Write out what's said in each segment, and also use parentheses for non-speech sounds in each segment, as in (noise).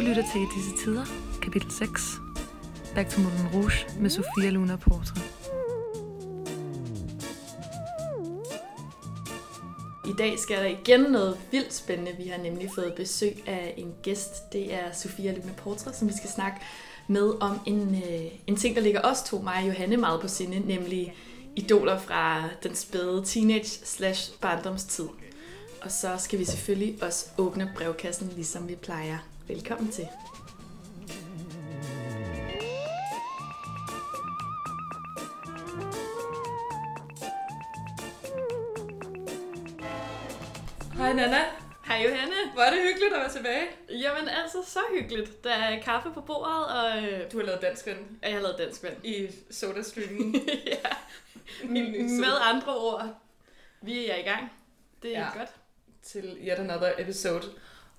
Du lytter til I disse tider, kapitel 6. Back to Moulin Rouge med Sofia Luna Portra. I dag skal der igen noget vildt spændende. Vi har nemlig fået besøg af en gæst. Det er Sofia Luna Portra, som vi skal snakke med om en, øh, en ting, der ligger os to, mig og Johanne, meget på sinde, nemlig idoler fra den spæde teenage slash barndomstid. Og så skal vi selvfølgelig også åbne brevkassen, ligesom vi plejer. Velkommen til. Hej Nana. Hej Johanne. Hvor er det hyggeligt at være tilbage. Jamen altså, så hyggeligt. Der er kaffe på bordet, og øh, Du har lavet dansk ven jeg har lavet dansk vand. i SodaStreamen. (laughs) ja. Min nye Med soda. andre ord, vi er i gang. Det er Ja. ja. godt. til yet another episode.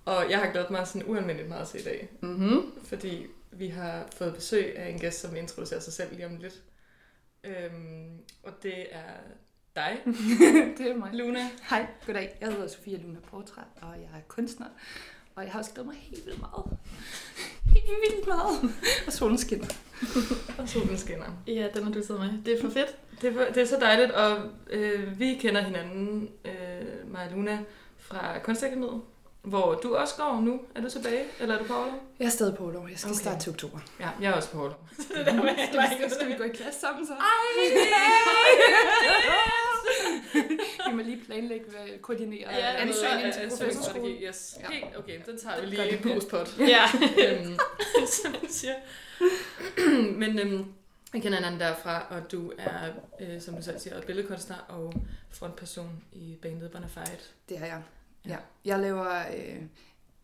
Og jeg har glædet mig sådan ualmindeligt meget til i dag, Mm-hmm. fordi vi har fået besøg af en gæst, som introducerer sig selv lige om lidt. Øhm, og det er dig, (laughs) det er mig. Luna. Hej, goddag. Jeg hedder Sofia Luna Portræt, og jeg er kunstner. Og jeg har også glædet mig helt vildt meget. Helt vildt meget. Og solen skinner. (laughs) Og solen skinner. Ja, den har du taget med. Det er for fedt. Det, var- det er så dejligt, og øh, vi kender hinanden, øh, mig og Luna, fra Kunstakademiet, hvor du også går nu. Er du tilbage, eller er du på overlov? Jeg er stadig på lov. Jeg skal Okay. starte til oktober. Ja, jeg er også på overlov. (laughs) det der med, Skal, vi, skal vi gå i klasse sammen så? (laughs) vi må lige planlægge, hvad koordinere Ja, ja, ansøgning til professorskole. Yes. Ja. Helt okay, den tager vi Gør lige det. i postpot. Ja. (laughs) øhm, som man siger. (clears throat) Men øhm, vi kender hinanden derfra, og du er, øh, som du selv siger, billedkunstner og frontperson i bandet Bonafide. Det er jeg. Ja. Jeg laver... Øh,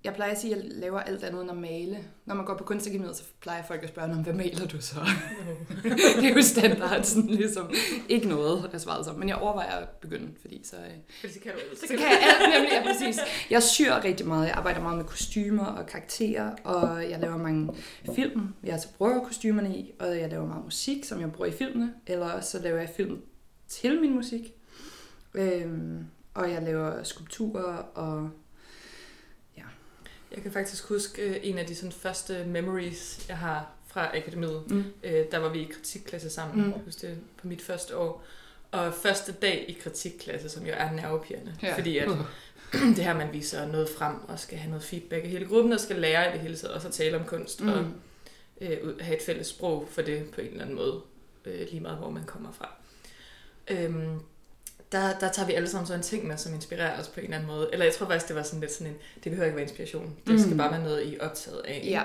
jeg plejer at sige, at jeg laver alt andet end at male. Når man går på kunstakademiet, så plejer folk at spørge, "Nå, hvad maler du så? (laughs) det er jo standard, sådan ligesom ikke noget at svare som. Men jeg overvejer at begynde, fordi så, øh, Fordi så kan du så kan jeg alt nemlig, ja, præcis. Jeg syr rigtig meget. Jeg arbejder meget med kostymer og karakterer, og jeg laver mange film, jeg så bruger kostymerne i, og jeg laver meget musik, som jeg bruger i filmene, eller også så laver jeg film til min musik. Øhm, og jeg laver skulpturer og Jeg kan faktisk huske øh, en af de sådan, første memories, jeg har fra akademiet. mm. Øh, der var vi i kritikklasse sammen, mm. Husk det, på mit første år. Og første dag i kritikklasse, som jo er nervepirrende, Ja. fordi at Uh. (clears throat) det her, man viser noget frem og skal have noget feedback af hele gruppen, og skal lære i det hele taget, og så tale om kunst, mm. og øh, have et fælles sprog for det på en eller anden måde, øh, lige meget hvor man kommer fra. Øhm, der, der tager vi alle sammen så en ting med, som inspirerer os på en eller anden måde. Eller jeg tror faktisk, det var sådan lidt sådan en, det behøver ikke være inspiration. Det Mm. skal bare være noget, I er optaget af. Ja.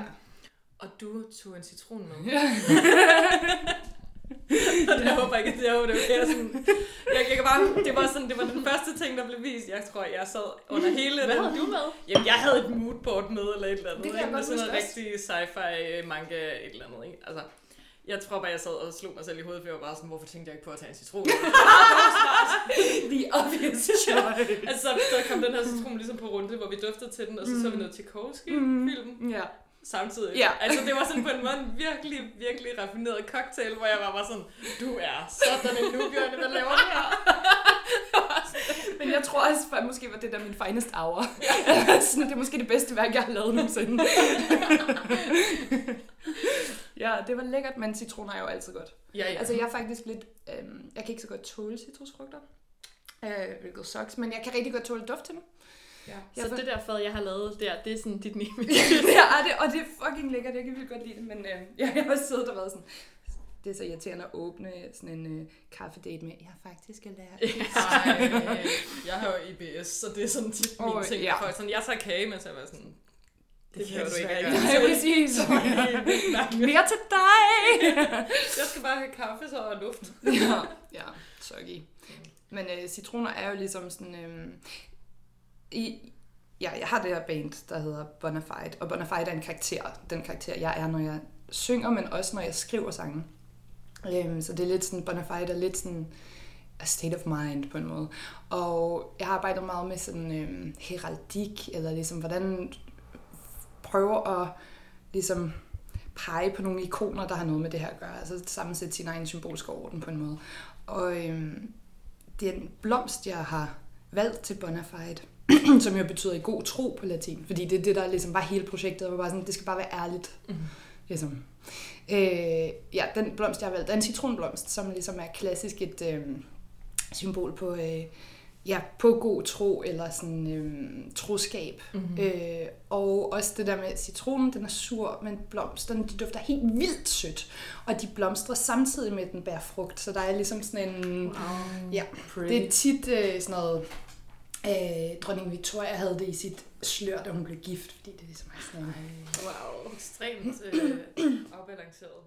Og du tog en citron med. Ja. (laughs) Og det, jeg håber ikke, at jeg håber, det var mere sådan... (laughs) Jeg, jeg kan bare, det var sådan, det var den første ting, der blev vist. Jeg tror, jeg sad under (laughs) hele Hvad den. havde du med? Jamen, jeg havde et moodboard med, eller et eller andet. Det kan jeg ikke? Godt sådan noget rigtig sci-fi manga, et eller andet, ikke? Altså, jeg tror bare, jeg sad og slog mig selv i hovedet, for jeg var bare sådan, hvorfor tænkte jeg ikke på at tage en citron? (laughs) The obvious (laughs) choice. altså, der kom den her citron ligesom på runde, hvor vi duftede til den, og så så vi noget Tchaikovsky-film Ja. samtidig. Ja. Altså, det var sådan på en måde en virkelig, virkelig raffineret cocktail, hvor jeg var bare sådan, du er sådan en nubjørne, hvad laver du her? (laughs) Men jeg tror også, at måske var det der min finest hour. Sådan, det er måske det bedste værk, jeg har lavet nogensinde. Ja, det var lækkert, men citroner er jo altid godt. Ja, ja. Altså, jeg er faktisk lidt... Øhm, jeg kan ikke så godt tåle citrusfrugter. Øh, hvilket sucks, men jeg kan rigtig godt tåle duft til dem. ja. Jeg Så for- det der fad, jeg har lavet der, det er sådan dit nemme. (laughs) det er det, og det er fucking lækkert. Jeg kan virkelig godt lide det, men øh, jeg har også siddet og været sådan... Det er så irriterende at åbne sådan en øh, kaffedate med, jeg er faktisk allergisk. (laughs) Ej, jeg har jo IBS, så det er sådan tit min Åh, ting. ja. For sådan, jeg tager kage, men så er jeg sådan, det, det kan du ikke gøre. Nej, præcis. Er. (laughs) Mere til dig! (laughs) Jeg skal bare have kaffe, så og luft. ja, ja, soggy. Men øh, citroner er jo ligesom sådan... Øh, i, ja, jeg har det her band, der hedder Bonafide, og Bonafide er en karakter. Den karakter, jeg er, når jeg synger, men også når jeg skriver sange. Øhm, så det er lidt sådan, Bonafide er lidt sådan a state of mind på en måde. Og jeg har arbejdet meget med sådan øhm, heraldik, eller ligesom hvordan prøve at ligesom pege på nogle ikoner, der har noget med det her at gøre. Altså sammensætte sin egen symbolske orden på en måde. Og øhm, det er en blomst, jeg har valgt til Bonafide, (clears throat) som jo betyder i god tro på latin, fordi det er det, der ligesom var hele projektet, var bare sådan, det skal bare være ærligt. Mhm. Ligesom. Øh, ja, den blomst, jeg har valgt, er en citronblomst, som ligesom er klassisk et øh, symbol på, øh, ja, på god tro, eller sådan øh, troskab. Mhm. Øh, og også det der med citronen, den er sur, men blomsterne, de dufter helt vildt sødt. Og de blomstrer samtidig med, at den bærer frugt, så der er ligesom sådan en... Wow. Ja, Pretty. det er tit øh, sådan noget... Øh, dronning Victoria havde det i sit slør, da hun blev gift, fordi det ligesom er sådan en... Wow, ekstremt øh, (clears throat) afbalanceret.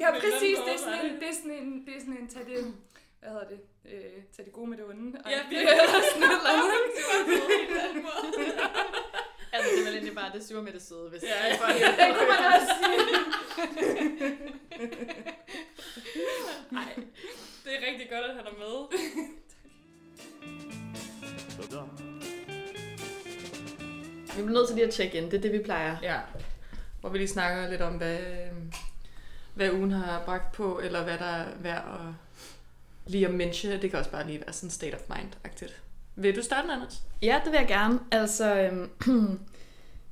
Ja, præcis. Det er sådan en, det er sådan en, det er sådan en, tag det, hvad hedder det, øh, tag det gode med det onde. Ja, Ej, virkelig. eller sådan et eller andet. (laughs) Altså, (laughs) det er vel egentlig bare det sure med det søde, hvis Ja, det er ja. Det kunne man også sige. (laughs) Nej, det er rigtig godt, at han er med. Vi bliver nødt til lige at tjekke ind. Det er det, vi plejer. Ja, hvor vi lige snakker lidt om, hvad, hvad ugen har bragt på, eller hvad der er værd at lige at mention. Det kan også bare lige være sådan state of mind-agtigt. Vil du starte, Anders? Ja, det vil jeg gerne. Altså, øhm, (clears throat)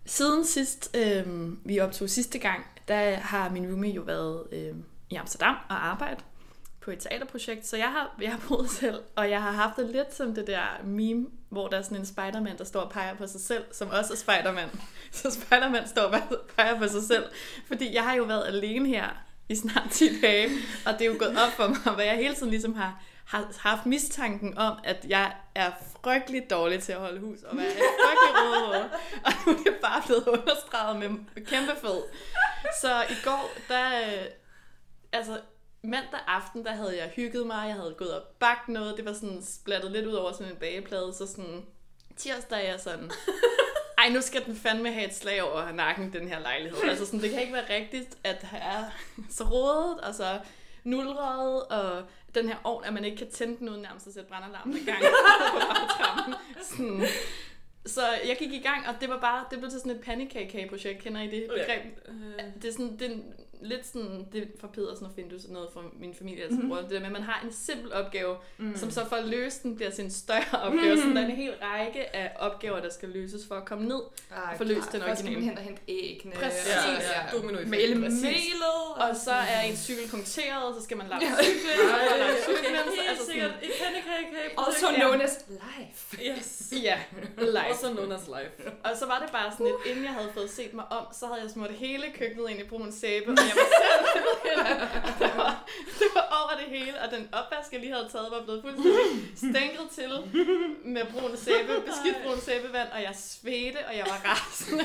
siden sidst øhm, vi optog sidste gang, der har min roomie jo været øhm, i Amsterdam og arbejdet på et teaterprojekt, så jeg har, jeg har boet (laughs) selv, og jeg har haft det lidt som det der meme, hvor der er sådan en spiderman, der står og peger på sig selv, som også er spiderman. (laughs) Så spiderman står og peger på sig selv, fordi jeg har jo været alene her i snart 10 dage, og det er jo gået op for mig, hvad jeg hele tiden ligesom har, har haft mistanken om, at jeg er frygtelig dårlig til at holde hus, og være frygtelig rødhåret. Og nu er det bare blevet understreget med kæmpe fed. Så i går, der... Øh, altså, mandag aften, der havde jeg hygget mig, jeg havde gået og bagt noget, det var sådan splattet lidt ud over sådan en bageplade, så sådan tirsdag er jeg sådan, ej, nu skal den fandme have et slag over nakken, den her lejlighed. Altså sådan, det kan ikke være rigtigt, at det er så rodet, og så nulret, og den her ovn, at man ikke kan tænde den uden nærmest at sætte brandalarmen i gang på. (laughs) Sådan. Så jeg gik i gang, og det var bare, det blev til sådan et pandekage-projekt, kender I det begreb? Det er sådan, det lidt sådan, det er fra Pedersen og Findus og noget fra min familie, altså mm-hmm. det der med, at man har en simpel opgave, mm. som så for at løse den bliver til en større (laughs) opgave. Mm. Så der er en hel række af opgaver, der skal løses for at komme ned. Ej, Få løst den Først skal man originale. hen og hente æggene. Præcis. Ja, og- ja, domino Male melet. Og så er en cykel punkteret, så skal man lade Ja. cykle, og lade (laughs) cyklen, Helt altså sikkert sådan, et pandekage Also Ja. known as life. Yes. ja, live. Also known as life. Og så var det bare sådan lidt, inden jeg havde fået set mig om, så havde jeg smurt hele køkkenet ind i brun sæbe, (laughs) det var, det var over det hele, og den opvask, jeg lige havde taget, var blevet fuldstændig stænket til med brun sæbe, beskidt brun sæbevand, og jeg svedte, og jeg var rasende.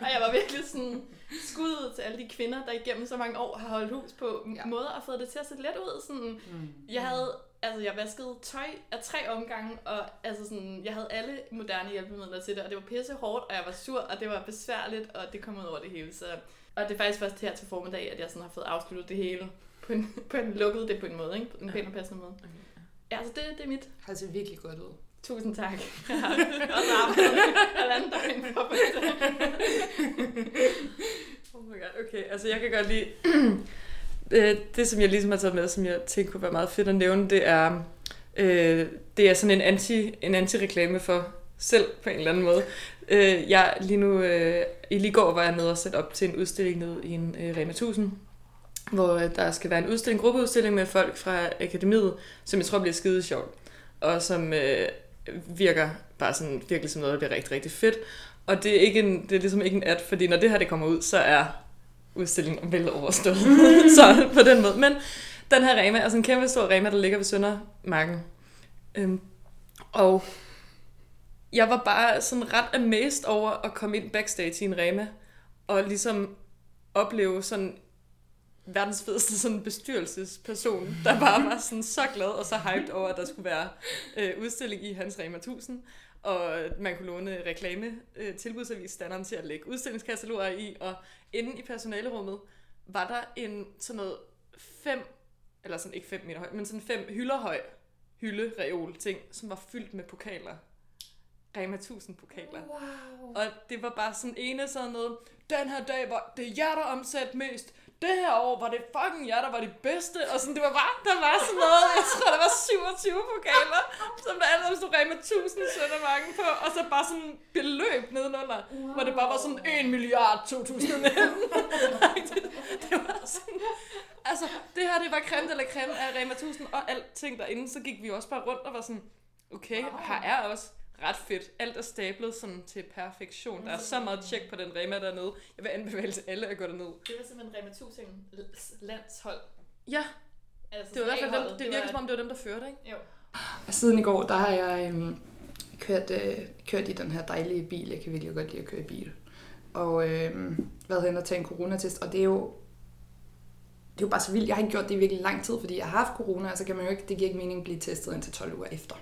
og jeg var virkelig sådan skud ud til alle de kvinder, der igennem så mange år har holdt hus på Ja. ja. måder og fået det til at se let ud. Sådan, Mm. jeg havde, altså jeg vaskede tøj af tre omgange, og altså sådan, jeg havde alle moderne hjælpemidler til det, og det var pisse hårdt, og jeg var sur, og det var besværligt, og det kom ud over det hele. Så, og det er faktisk først her til formiddag, at jeg sådan har fået afsluttet det hele på en, på en lukket, det på en måde, ikke? På en pæn og passende måde. Ja, altså det, det er mit. Har set virkelig godt ud. Tusind tak. Jeg har (laughs) også arbejdet halvanden døgn for det. (laughs) Oh my god, okay. Altså, jeg kan godt lide... (clears throat) Øh, det, som jeg ligesom har taget med, som jeg tænker kunne være meget fedt at nævne, det er, øh, det er sådan en, anti, en anti-reklame for selv på en eller anden måde. Øh, jeg lige nu, øh, i lige går var jeg nede og sætte op til en udstilling nede i en øh, Rema 1000, hvor øh, der skal være en udstilling, en gruppeudstilling med folk fra akademiet, som jeg tror bliver skide sjovt, og som øh, virker bare sådan virkelig som noget, der bliver rigtig, rigtig fedt. Og det er, ikke en, det er ligesom ikke en ad, fordi når det her det kommer ud, så er udstillingen vel overstået. (laughs) (laughs) så på den måde. Men den her Rema er sådan en kæmpe stor Rema, der ligger ved Søndermarken. Øhm, og jeg var bare sådan ret amazed over at komme ind backstage i en Rema, og ligesom opleve sådan verdens fedeste sådan bestyrelsesperson, der bare var sådan så glad og så hyped over, at der skulle være øh, udstilling i hans Rema 1000, og man kunne låne reklame øh, tilbudsavisstanderen til at lægge udstillingskataloger i, og inde i personalerummet var der en sådan noget fem, eller sådan ikke fem meter høj, men sådan fem hylder høj hylde reol ting, som var fyldt med pokaler. Rema 1000 pokaler. Wow. Og det var bare sådan ene sådan noget, den her dag var det er jer, der omsat mest, det her år var det fucking jer, der var de bedste. Og sådan, det var bare, der var sådan noget, jeg tror, der var 27 pokaler, som der alle stod Rema 1000 sønder mange på, og så bare sådan beløb nedenunder, wow. hvor det bare var sådan 1 milliard 2019. det, (laughs) det var sådan, altså, det her, det var creme eller creme af Rema 1000, og alting derinde, så gik vi også bare rundt og var sådan, okay, wow. her er også ret fedt. Alt er stablet sådan til perfektion. Der er så meget tjek på den Rema dernede. Jeg vil anbefale til alle at gå derned. Det var simpelthen Rema 1000 landshold. Ja, altså, det var i hvert fald dem, det, det virker som om, det var dem, der førte, ikke? Jo. Og siden i går, der har jeg øhm, kørt, øh, kørt i den her dejlige bil. Jeg kan virkelig godt lide at køre i bil. Og øhm, været hen og tage en coronatest, og det er jo det er jo bare så vildt. Jeg har ikke gjort det i virkelig lang tid, fordi jeg har haft corona, og så kan man jo ikke, det giver ikke mening at blive testet indtil 12 uger efter.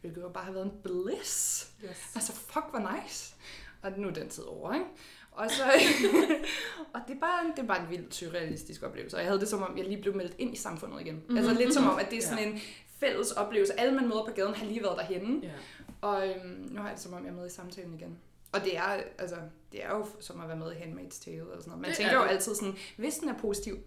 Hvilket jo bare har været en bliss. Yes. Altså, fuck, hvor nice. Og nu er den tid over, ikke? Og, så, (laughs) og det, er bare, det er bare en vildt surrealistisk oplevelse. Og jeg havde det som om, jeg lige blev meldt ind i samfundet igen. Mm-hmm. Altså lidt som om, at det er sådan ja. en fælles oplevelse. Alle man møder på gaden har lige været derhenne. Ja. Og øhm, nu har jeg det som om, jeg er med i samtalen igen. Og det er, altså, det er jo som at være med i Handmaid's Tale og sådan noget. Man det tænker jo altid sådan, hvis den er positiv,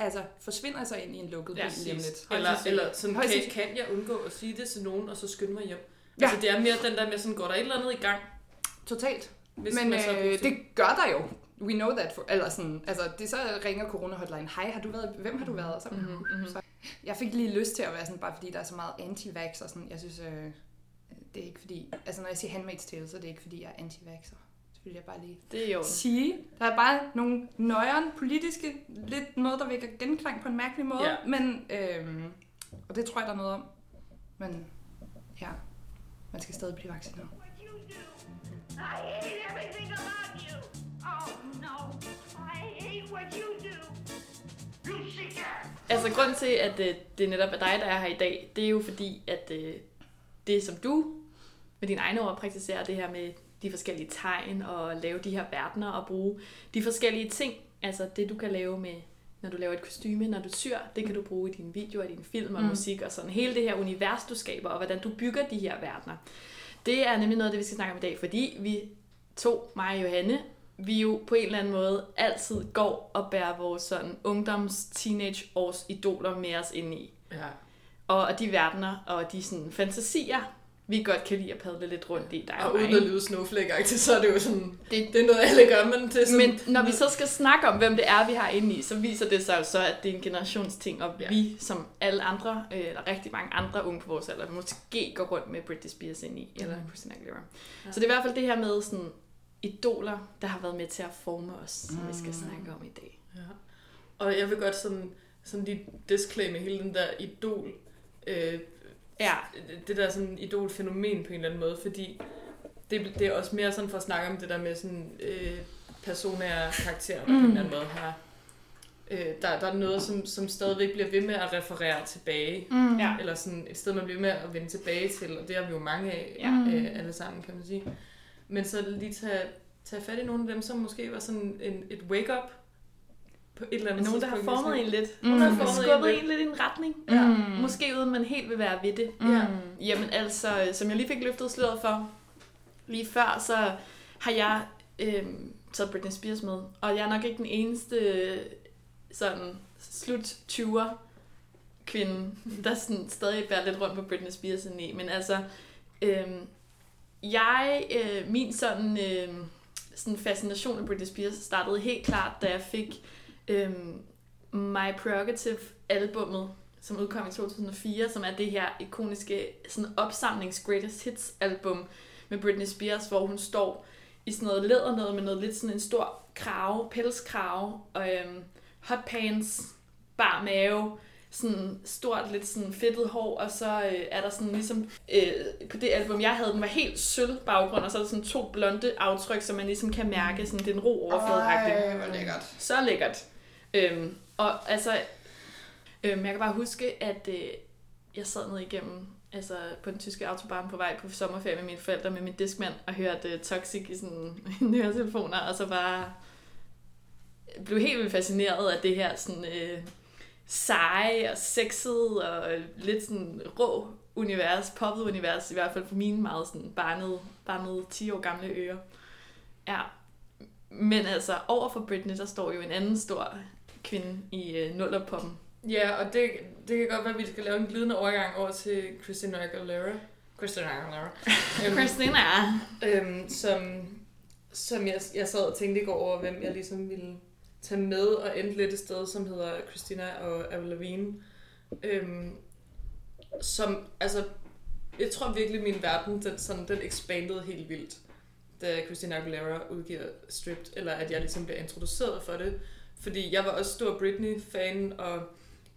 altså forsvinder sig ind i en lukket bil lige lidt. Eller, eller sådan, kan, kan jeg undgå at sige det til nogen, og så skynde mig hjem? Ja. Altså det er mere den der med sådan, går der et eller andet i gang? Totalt. Hvis Men øh, det gør der jo. We know that. For, eller sådan, altså, det så ringer corona hotline. Hej, har du været, hvem har du været? Så, mm-hmm, mm-hmm. så, jeg fik lige lyst til at være sådan, bare fordi der er så meget anti-vax og sådan. Jeg synes, øh, det er ikke fordi, altså når jeg siger handmaid's tale, så er det ikke fordi, jeg er anti-vaxxer vil jeg bare lige det er jo. sige. Der er bare nogle nøjeren politiske, lidt noget, der vækker genklang på en mærkelig måde. Ja. Men, øhm, og det tror jeg, der er noget om. Men ja, man skal stadig blive vaccineret. I hate everything about you. Oh no, I hate what you do. You Altså grund til, at øh, det netop er dig, der er her i dag, det er jo fordi, at øh, det som du med dine egne ord praktiserer, det her med de forskellige tegn og lave de her verdener og bruge de forskellige ting. Altså det, du kan lave med, når du laver et kostyme, når du syr, det kan du bruge i dine videoer, i dine film og mm. musik og sådan. Hele det her univers, du skaber, og hvordan du bygger de her verdener. Det er nemlig noget af det, vi skal snakke om i dag, fordi vi to, mig og Johanne, vi jo på en eller anden måde altid går og bærer vores sådan ungdoms, teenage års idoler med os ind i. Ja. Og de verdener og de sådan fantasier, vi godt kan lide at padle lidt rundt i. Der og, og uden at lyde snowflake så er det jo sådan, det, det er noget alle gør, men det er sådan... Men når vi så skal snakke om, hvem det er, vi har inde i, så viser det sig jo så, at det er en generationsting, og ja. vi, som alle andre, øh, eller rigtig mange andre unge på vores alder, måske går rundt med Britney Spears ind i, eller mm. Christina Aguilera. Ja. Så det er i hvert fald det her med sådan idoler, der har været med til at forme os, som mm. vi skal mm. snakke om i dag. Ja. Og jeg vil godt sådan, sådan lige disclaime hele den der idol øh, ja. det der sådan idolfænomen på en eller anden måde, fordi det, det er også mere sådan for at snakke om det der med sådan øh, personære karakterer, mm. på en eller anden måde har øh, der, der er noget, som, som stadigvæk bliver ved med at referere tilbage. Mm. Ja. Eller sådan et sted, man bliver med at vende tilbage til, og det har vi jo mange af ja. øh, alle sammen, kan man sige. Men så lige tage, tage fat i nogle af dem, som måske var sådan en, et wake-up på et eller andet Nogen, der har formet en lidt. Mm. Nogen, der har formet skubbet en lidt i en retning. Ja. Mm. Måske uden man helt vil være ved det. Mm. Ja. Jamen altså, som jeg lige fik løftet sløret for lige før, så har jeg øh, taget Britney Spears med. Og jeg er nok ikke den eneste sådan slut 20'er kvinde, der sådan stadig bærer lidt rundt på Britney Spears i. Men altså, øh, jeg, øh, min sådan, øh, sådan fascination af Britney Spears startede helt klart, da jeg fik øhm, My Prerogative-albummet, som udkom i 2004, som er det her ikoniske sådan opsamlings Greatest Hits-album med Britney Spears, hvor hun står i sådan noget læder noget med noget lidt sådan en stor krave, pelskrave, og øhm, hot pants, bar mave, sådan stort, lidt sådan fedtet hår, og så øh, er der sådan ligesom, øh, på det album, jeg havde, den var helt sølv baggrund, og så er der sådan to blonde aftryk, som man ligesom kan mærke, sådan den ro overflade. Ej, hvor lækkert. Så lækkert. Øhm, og altså, øhm, jeg kan bare huske, at øh, jeg sad ned igennem altså på den tyske autobahn på vej på sommerferie med mine forældre med min diskmand og hørte uh, Toxic i sådan (laughs) en høretelefoner, og så bare øh, blev helt vildt fascineret af det her sådan øh, seje og sexet og øh, lidt sådan rå univers, poppet univers, i hvert fald for mine meget sådan barnede, barnede 10 år gamle ører. Ja. Men altså, over for Britney, der står jo en anden stor kvinde i øh, nullerpoppen. Ja, og det, det kan godt være, at vi skal lave en glidende overgang over til Christina Aguilera. Christina Aguilera. (laughs) Øhm, Christina. øhm, som, som jeg, jeg sad og tænkte i går over, hvem jeg ligesom ville tage med og endte lidt et sted, som hedder Christina og Avril Lavigne. Øhm, som, altså, jeg tror virkelig, min verden, den, sådan, den expandede helt vildt, da Christina Aguilera udgiver Stripped, eller at jeg ligesom bliver introduceret for det. Fordi jeg var også stor Britney-fan, og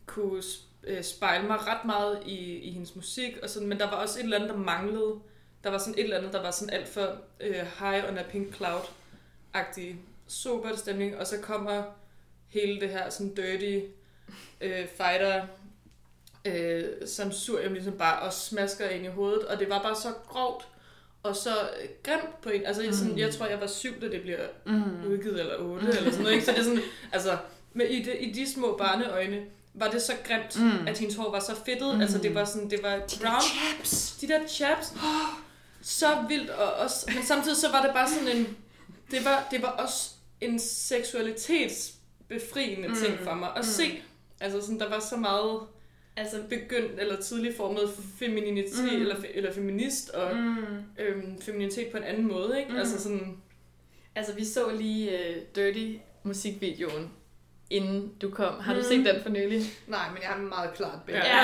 kunne øh, spejle mig ret meget i, i hendes musik, og sådan, men der var også et eller andet, der manglede. Der var sådan et eller andet, der var sådan alt for øh, high under pink cloud-agtig super stemning, og så kommer hele det her sådan dirty øh, fighter øh, samsurium ligesom bare og smasker ind i hovedet, og det var bare så grovt og så øh, grimt på en. Altså, mm. sådan, jeg tror, jeg var syv, da det bliver Mm. udgivet, eller otte, eller sådan noget. Ikke? Så det er sådan, altså, med i, de, i de små barneøjne, var det så grimt, Mm. mm. at hendes hår var så fedtet. Mm. Mm. Altså, det var sådan, det var brown. chaps. De der chaps. (gasps) Så vildt, og også, men samtidig så var det bare sådan en, det var, det var også en seksualitetsbefriende mm. ting for mig at Mm. se. Altså sådan, der var så meget Altså, begyndt eller tidligt formet femininitet Mm. eller, fe- eller feminist og Mm. øhm, feminitet på en anden måde, ikke? Mm. Altså sådan, altså, vi så lige uh, Dirty musikvideoen, inden du kom. Har du Mm. set den for nylig? Nej, men jeg har meget klart billede. Ja.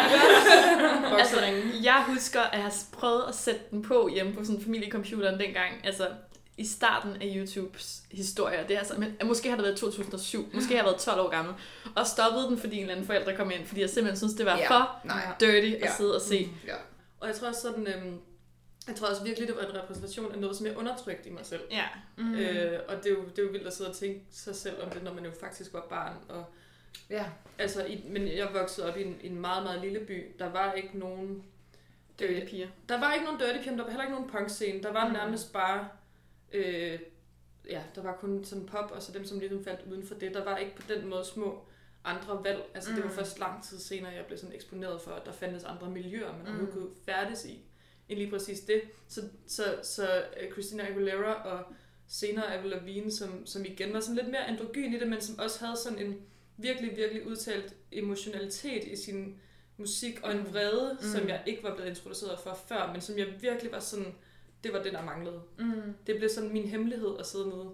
(laughs) altså, jeg husker at have prøvet at sætte den på hjemme på sådan familiecomputeren dengang. Altså, i starten af YouTubes historie. Det er altså, men, måske har det været 2007, måske har jeg været 12 år gammel, og stoppede den, fordi en eller anden forældre kom ind, fordi jeg simpelthen synes, det var Ja. for Nej. dirty at Ja. sidde og se. Ja. Og jeg tror også sådan, øhm, jeg tror også virkelig, det var en repræsentation af noget, som jeg undertrykte i mig selv. Ja. Mm. Øh, og det er, jo, det er jo vildt at sidde og tænke sig selv om det, når man jo faktisk var barn. Og, Ja. altså, i, men jeg voksede op i en, i en meget, meget lille by. Der var ikke nogen... Dirty piger. Der var ikke nogen dirty piger, der var heller ikke nogen punk-scene. Der var Mm. nærmest bare... Øh, ja, der var kun sådan pop, og så dem, som ligesom faldt uden for det. Der var ikke på den måde små andre valg. Altså, det var Mm. først lang tid senere, jeg blev sådan eksponeret for, at der fandtes andre miljøer, man Mm. kunne færdes i, end lige præcis det. Så, så, så øh, Christina Aguilera og senere Avril Lavigne, som, som igen var sådan lidt mere androgyn i det, men som også havde sådan en virkelig, virkelig udtalt emotionalitet i sin musik, og en vrede, Mm. mm. som jeg ikke var blevet introduceret for før, men som jeg virkelig var sådan, det var det, der manglede. Mm. Det blev sådan min hemmelighed at sidde nede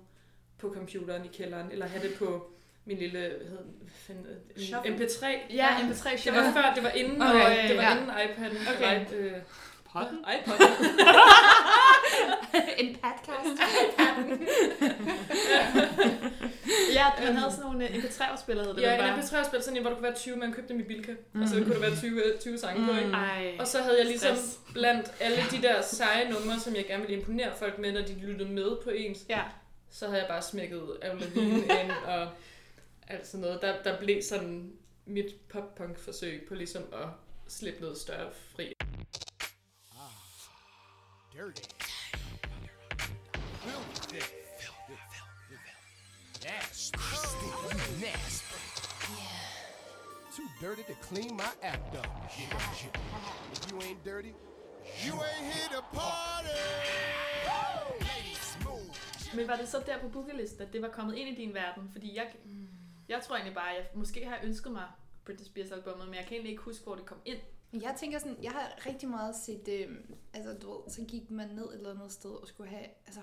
på computeren i kælderen, eller have det på min lille hvad hedder, fanden, Shuffle. MP3. Ja, MP3 Det var før, det var inden, Okay, okay, det var ja. inden iPad'en. Okay. eller i- Øh, Potten? iPod. (laughs) (laughs) en podcast. Ja, man havde sådan nogle øh, MP3-afspillere, hed det ja, en bare. MP3-spil, sådan en, hvor du kunne være 20, man købte dem i Bilka. Mm. Og så kunne der være 20, 20 sange på, ikke? Ej. Og så havde jeg ligesom Stress. blandt alle de der seje numre, som jeg gerne ville imponere folk med, når de lyttede med på ens, Ja. så havde jeg bare smækket Avril Lavigne ind og alt sådan noget. Der, der blev sådan mit pop-punk-forsøg på ligesom at slippe noget større fri. Dirty. Filthy. Nasty. Nasty. Too dirty to clean my act up. If you ain't dirty, you ain't here to party. Ladies, move. Men var det så der på bookelisten, at det var kommet ind i din verden? Fordi jeg, jeg tror egentlig bare, at jeg måske har ønsket mig Britney Spears albumet, men jeg kan egentlig ikke huske, hvor det kom ind. Jeg tænker sådan, jeg har rigtig meget set, øh, altså du ved, så gik man ned et eller andet sted og skulle have, altså,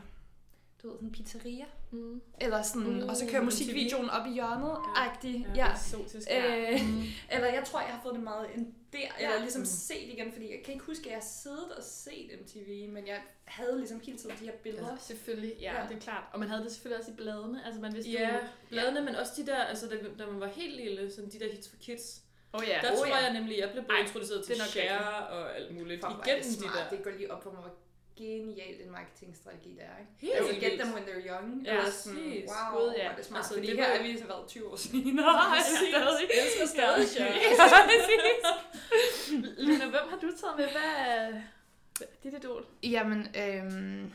du ved, sådan en pizzeria. Mm. Eller sådan, Mm, og så kører musikvideoen op i hjørnet, Ja. agtig. Ja, Ja. eksotisk. Øh, Mm. (laughs) eller jeg tror, jeg har fået det meget ind der, Ja. eller ligesom Mm. set igen, fordi jeg kan ikke huske, at jeg har siddet og set MTV, men jeg havde ligesom hele tiden de her billeder. Ja, selvfølgelig, ja, Ja. det er klart. Og man havde det selvfølgelig også i bladene. Altså man vidste Ja, jo... bladene, men også de der, altså da, da man var helt lille, sådan de der hits for kids. Oh, ja. Der Oh, tror ja. jeg nemlig, jeg blev Ej, introduceret det er til Cher og alt muligt er igennem det de der. Det går lige op for mig, hvor genialt en marketingstrategi det er, ikke? Helt altså, get them when they're young. Ja, sådan, wow, Gud, ja. hvor er det smart. Altså, det det her er vi så været 20 år siden. (laughs) Nej, Præcis. stadig. Jeg elsker stadig Cher. Luna, (laughs) hvem har du taget med? Hvad er dit idol? Jamen, øhm,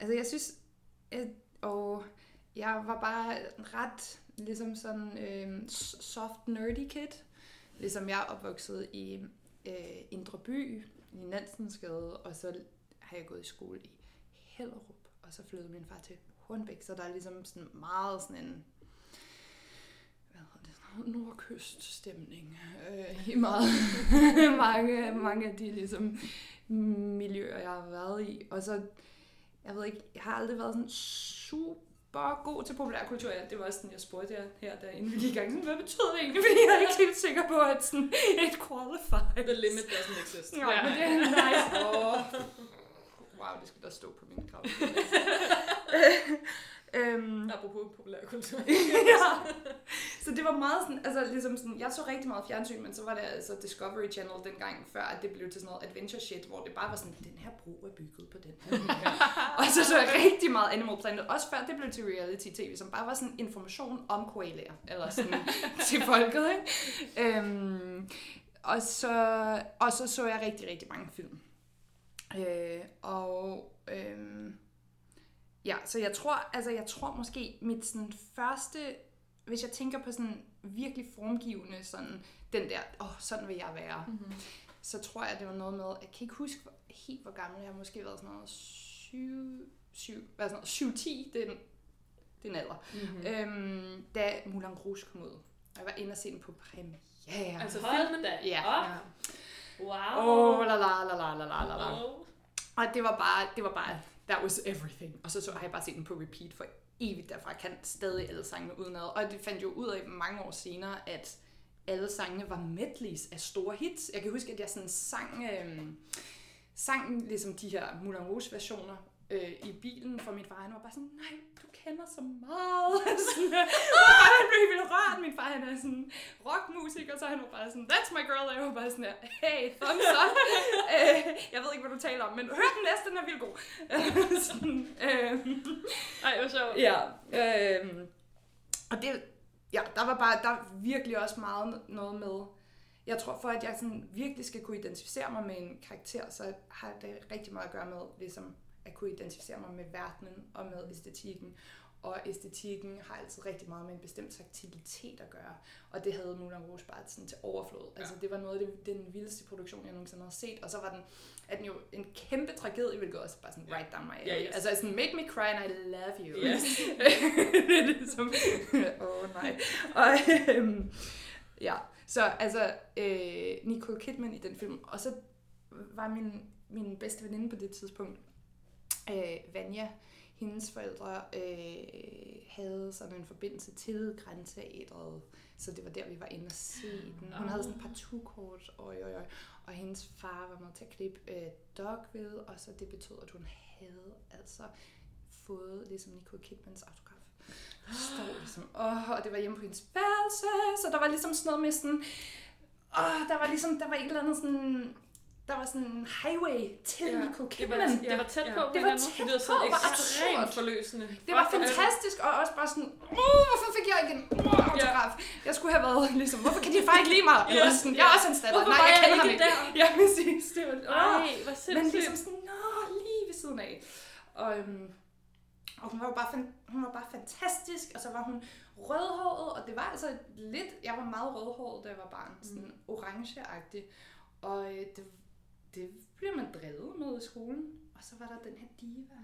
altså jeg synes, at, og jeg var bare ret ligesom sådan øhm, soft nerdy kid. Ligesom jeg er opvokset i øh, Indre By, i Nansensgade, og så har jeg gået i skole i Hellerup, og så flyttede min far til Hornbæk, så der er ligesom sådan meget sådan en, hvad hedder det, sådan nordkyststemning øh, i meget, (laughs) mange, mange af de ligesom, miljøer, jeg har været i. Og så, jeg ved ikke, jeg har aldrig været sådan super god til populærkultur. Ja, det var også sådan, jeg spurgte jer her, da inden vi gik i gang, hvad betyder det egentlig? (laughs) Fordi jeg er ikke helt sikker på, at sådan et qualified. The limit doesn't exist. Ja, men det er nice. Oh. Wow, det skal der stå på min krav. (laughs) øhm, Apropos populærkultur. (laughs) ja. Så det var meget sådan, altså ligesom sådan, jeg så rigtig meget fjernsyn, men så var det altså Discovery Channel dengang, før at det blev til sådan noget adventure shit, hvor det bare var sådan, den her bro er bygget på den her. (laughs) og så så jeg rigtig meget Animal Planet, også før det blev til reality tv, som bare var sådan information om koalaer, eller sådan (laughs) til folket, ikke? Øhm, og, så, og så så jeg rigtig, rigtig mange film. Øh, og øhm, Ja, så jeg tror, altså jeg tror måske mit sådan første, hvis jeg tænker på sådan virkelig formgivende, sådan den der, åh, oh, sådan vil jeg være, mm-hmm. så tror jeg, det var noget med, jeg kan ikke huske helt, hvor gammel jeg har måske været sådan noget 7, 7, hvad sådan 7, 10, det er den, det alder, mm-hmm. øhm, da Moulin Rouge kom ud. Og jeg var inde og se den på premiere. Altså filmen da? Ja. Op. ja. Wow. Åh, oh, la la la la la la la. Oh. Og det var bare, det var bare that was everything. Og så, så har jeg bare set den på repeat for evigt derfra. Jeg kan stadig alle sangene udenad. Og det fandt jo ud af mange år senere, at alle sangene var medleys af store hits. Jeg kan huske, at jeg sådan sang, øh, sang ligesom de her Moulin Rouge versioner øh, i bilen for min far. Han var bare sådan, nej, du kender så meget. (laughs) sådan, og han blev helt rørt. Min far, han er sådan rockmusiker, så han var bare sådan, that's my girl. Og jeg var bare sådan, hey, thumbs (laughs) up. øh, jeg ved ikke, hvad du taler om, men hør den næste, den er vildt god. (laughs) sådan, øh, Ej, hvor sjovt. Ja, øh, og det, ja, der var bare, der var virkelig også meget noget med, jeg tror for, at jeg sådan virkelig skal kunne identificere mig med en karakter, så har det rigtig meget at gøre med, ligesom at kunne identificere mig med verdenen og med æstetikken. Og æstetikken har altid rigtig meget med en bestemt taktilitet at gøre. Og det havde Moulin Rouge bare sådan til overflod. Ja. Altså det var noget af det, den vildeste produktion, jeg nogensinde havde set. Og så var den, er den jo en kæmpe tragedie, hvilket også bare sådan right down my alley. Ja, yes. Altså sådan, make me cry and I love you. Yes. (laughs) det er ligesom, (laughs) åh oh, nej. Og, øhm, ja, så altså øh, Nicole Kidman i den film. Og så var min, min bedste veninde på det tidspunkt, øh, Vanya, hendes forældre øh, havde sådan en forbindelse til Grænteatret, så det var der, vi var inde og se den. Hun havde sådan et par tukort, oj, oj, oj. og hendes far var med til at klippe øh, Dogville, og så det betød, at hun havde altså fået ligesom Nicole Kidmans autograf. Der står ligesom, åh, og det var hjemme på hendes værelse, så der var ligesom sådan noget med sådan, åh, der var ligesom, der var et eller andet sådan, der var sådan en highway til ja, Nicole Det var, Det var tæt på. Det på en var tæt det på, sådan hvor ekstremt forløsende. Det var fantastisk, og også bare sådan, uh, hvorfor fik jeg ikke en uh, autograf? Jeg skulle have været ligesom, hvorfor kan de far ikke lide mig? Eller sådan, jeg er også en statter. Hvorfor Nej, var jeg jeg kender ham ikke der? Ja, præcis. Det var, Ej, åh. hvor Men sindssygt. ligesom sådan, nå, lige ved siden af. Og, øhm, og hun var jo bare, fan- hun var bare fantastisk, og så var hun rødhåret, og det var altså lidt, jeg var meget rødhåret, da jeg var barn, sådan mm. orangeagtig. Og øh, det, det blev man drevet med i skolen. Og så var der den her diva.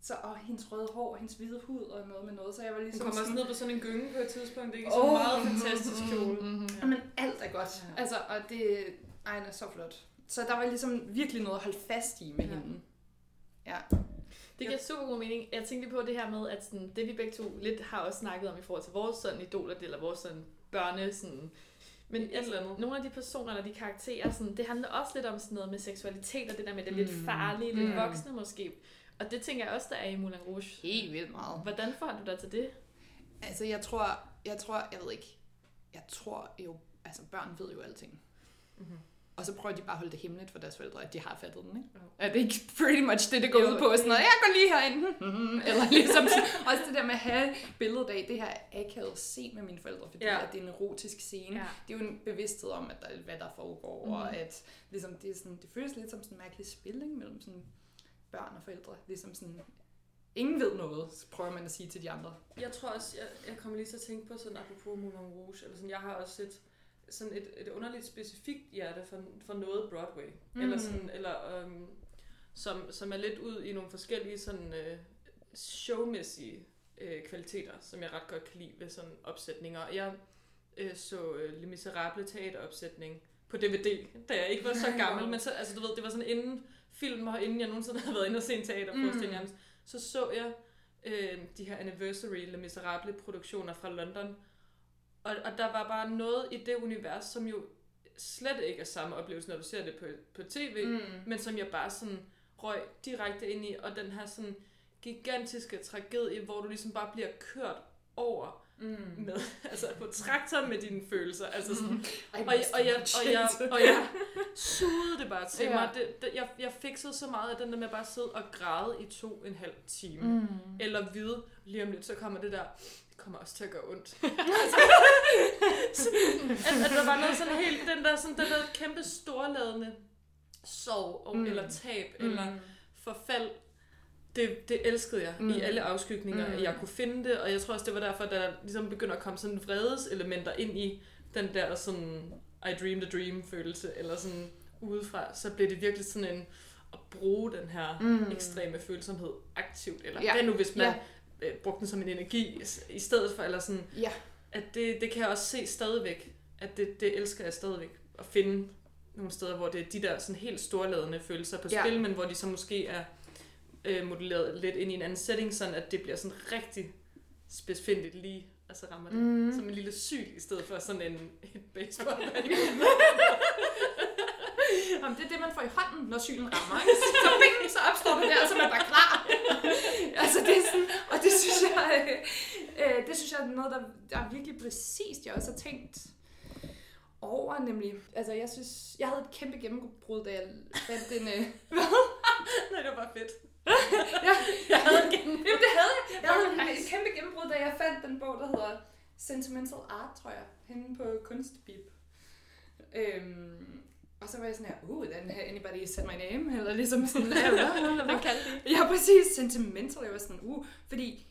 Så, og hendes røde hår, og hendes hvide hud og noget med noget. Så jeg var Hun ligesom kommer også sådan, ned på sådan en gynge på et tidspunkt, ikke? Åh. Sådan en meget fantastisk kjole. Mm-hmm. Jamen, alt er godt. Ja. Altså, og det ej, er så flot. Så der var ligesom virkelig noget at holde fast i med ja. hende. Ja. Det giver super god mening. Jeg tænkte på det her med, at sådan, det vi begge to lidt har også snakket om i forhold til vores sådan idoler, eller vores sådan børne, sådan, men Et eller andet. nogle af de personer eller de karakterer, sådan, det handler også lidt om sådan noget med seksualitet, og det der med det Mm. lidt farlige, lidt Mm. voksne måske. Og det tænker jeg også, der er i Moulin Rouge. Helt vildt meget. Hvordan får du dig til det? Altså, jeg tror, jeg tror, jeg ved ikke, jeg tror jo, altså børn ved jo alting. Mhm. Og så prøver de bare at holde det hemmeligt for deres forældre, at de har fattet den, ikke? Jo. Er det ikke pretty much det, det går Jo, ud på? Sådan noget, jeg går lige herind. (laughs) Eller ligesom, (laughs) også det der med at have billedet af, det her akavet se med mine forældre, fordi Ja. at det er en erotisk scene. Ja. Det er jo en bevidsthed om, at der, hvad der foregår, Mhm. mm. og at ligesom, det, er sådan, det føles lidt som sådan en mærkelig spilling mellem sådan børn og forældre. Ligesom sådan, ingen ved noget, så prøver man at sige til de andre. Jeg tror også, jeg, jeg kommer lige til at tænke på sådan, apropos Moulin Rouge, eller sådan, jeg har også et, sådan et, et underligt specifikt hjerte for, for noget Broadway. Mm. Eller sådan, eller, øhm, som, som er lidt ud i nogle forskellige sådan øh, showmæssige øh, kvaliteter, som jeg ret godt kan lide ved sådan opsætninger. Jeg, øh, så øh, Le Miserable teateropsætning på DVD, da jeg ikke var så (laughs) gammel, men så, altså du ved, det var sådan inden film, og inden jeg nogensinde havde været inde og se en teaterforestilling, mm. så så jeg øh, de her Anniversary Le Miserable produktioner fra London, og, og der var bare noget i det univers, som jo slet ikke er samme oplevelse, når du ser det på, på tv, mm. men som jeg bare sådan røg direkte ind i, og den her sådan gigantiske tragedie, hvor du ligesom bare bliver kørt over mm. med, (laughs) altså på traktoren med dine følelser. Altså sådan, mm. og, og, jeg, og, jeg, og, jeg, og jeg sugede det bare til ja. mig. Det, det, jeg, jeg fixede så meget af den der med bare at sidde og græde i to en halv time. Mm. Eller vide, lige om lidt, så kommer det der, kommer også til at gøre ondt. altså, (laughs) at, at der var noget sådan helt, den der, sådan, den der kæmpe storladende sorg, mm. eller tab, mm. eller forfald, det, det elskede jeg mm. i alle afskygninger, mm. jeg kunne finde det, og jeg tror også, det var derfor, der ligesom begynder at komme sådan vredeselementer ind i den der sådan, I dreamed a dream følelse, eller sådan udefra, så blev det virkelig sådan en, at bruge den her mm. ekstreme følsomhed aktivt, eller ja. hvad nu hvis man ja. Øh, brugte den som en energi i stedet for, eller sådan, ja. at det, det kan jeg også se stadigvæk, at det, det elsker jeg stadigvæk, at finde nogle steder, hvor det er de der sådan helt storladende følelser på ja. spil, men hvor de så måske er øh, modelleret lidt ind i en anden setting, sådan at det bliver sådan rigtig specifikt lige, altså rammer det mm. som en lille syg, i stedet for sådan en, en baseball (laughs) (laughs) Jamen, det er det, man får i hånden, når sygen rammer. Ikke? Så, bing, så opstår det der, så man bare klar. (laughs) altså, det er sådan, og det synes jeg, øh, øh, det synes jeg er noget, der, der er virkelig præcist, jeg også har tænkt over, nemlig. Altså, jeg synes, jeg havde et kæmpe gennembrud, da jeg fandt en... Øh, (laughs) hvad? Nej, det var bare fedt ja, jeg havde en gennembrud. Jamen, det havde jeg. Jeg havde en, kæmpe gennembrud, da jeg fandt den bog, der hedder Sentimental Art, tror jeg, henne på Kunstbib. Øhm, og så var jeg sådan her, uh, her anybody said my name, eller ligesom sådan, hvad, kaldte det? Ja, præcis, sentimental, jeg var sådan, uh, fordi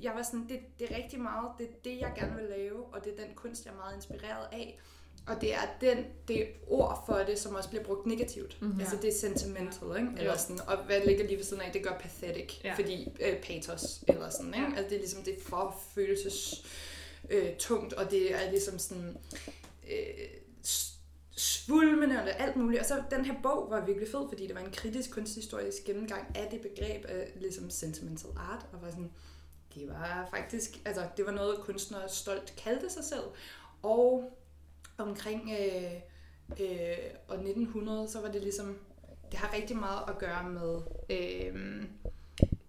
jeg var sådan, det, det er rigtig meget, det er det, jeg gerne vil lave, og det er den kunst, jeg er meget inspireret af. Og det er den, det ord for det, som også bliver brugt negativt. Mm-hmm. Altså det er sentimental, ikke? Eller sådan, og hvad ligger lige ved siden af, det gør pathetic, ja. fordi øh, pathos, eller sådan, ikke? Altså det er ligesom, det er for følelses øh, tungt, og det er ligesom sådan øh, svulmende og alt muligt. Og så den her bog var virkelig fed, fordi det var en kritisk kunsthistorisk gennemgang af det begreb af ligesom sentimental art, og var sådan, det var faktisk, altså det var noget kunstnere stolt kaldte sig selv, og omkring øh, øh, og 1900, så var det ligesom, det har rigtig meget at gøre med øh,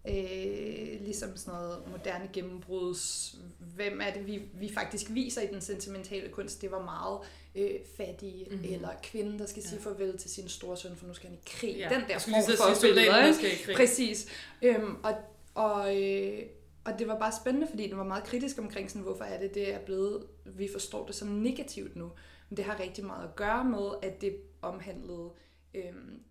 øh, ligesom sådan noget moderne gennembruds, hvem er det, vi, vi faktisk viser i den sentimentale kunst, det var meget øh, fattige, mm-hmm. eller kvinden, der skal ja. sige farvel til sin store søn, for nu skal han i krig. Ja. Den der form for billeder, skal i krig. Præcis. Øhm, og, og, øh, og det var bare spændende, fordi den var meget kritisk omkring, sådan, hvorfor er det, det er blevet, vi forstår det som negativt nu. Men det har rigtig meget at gøre med, at det omhandlede øhm,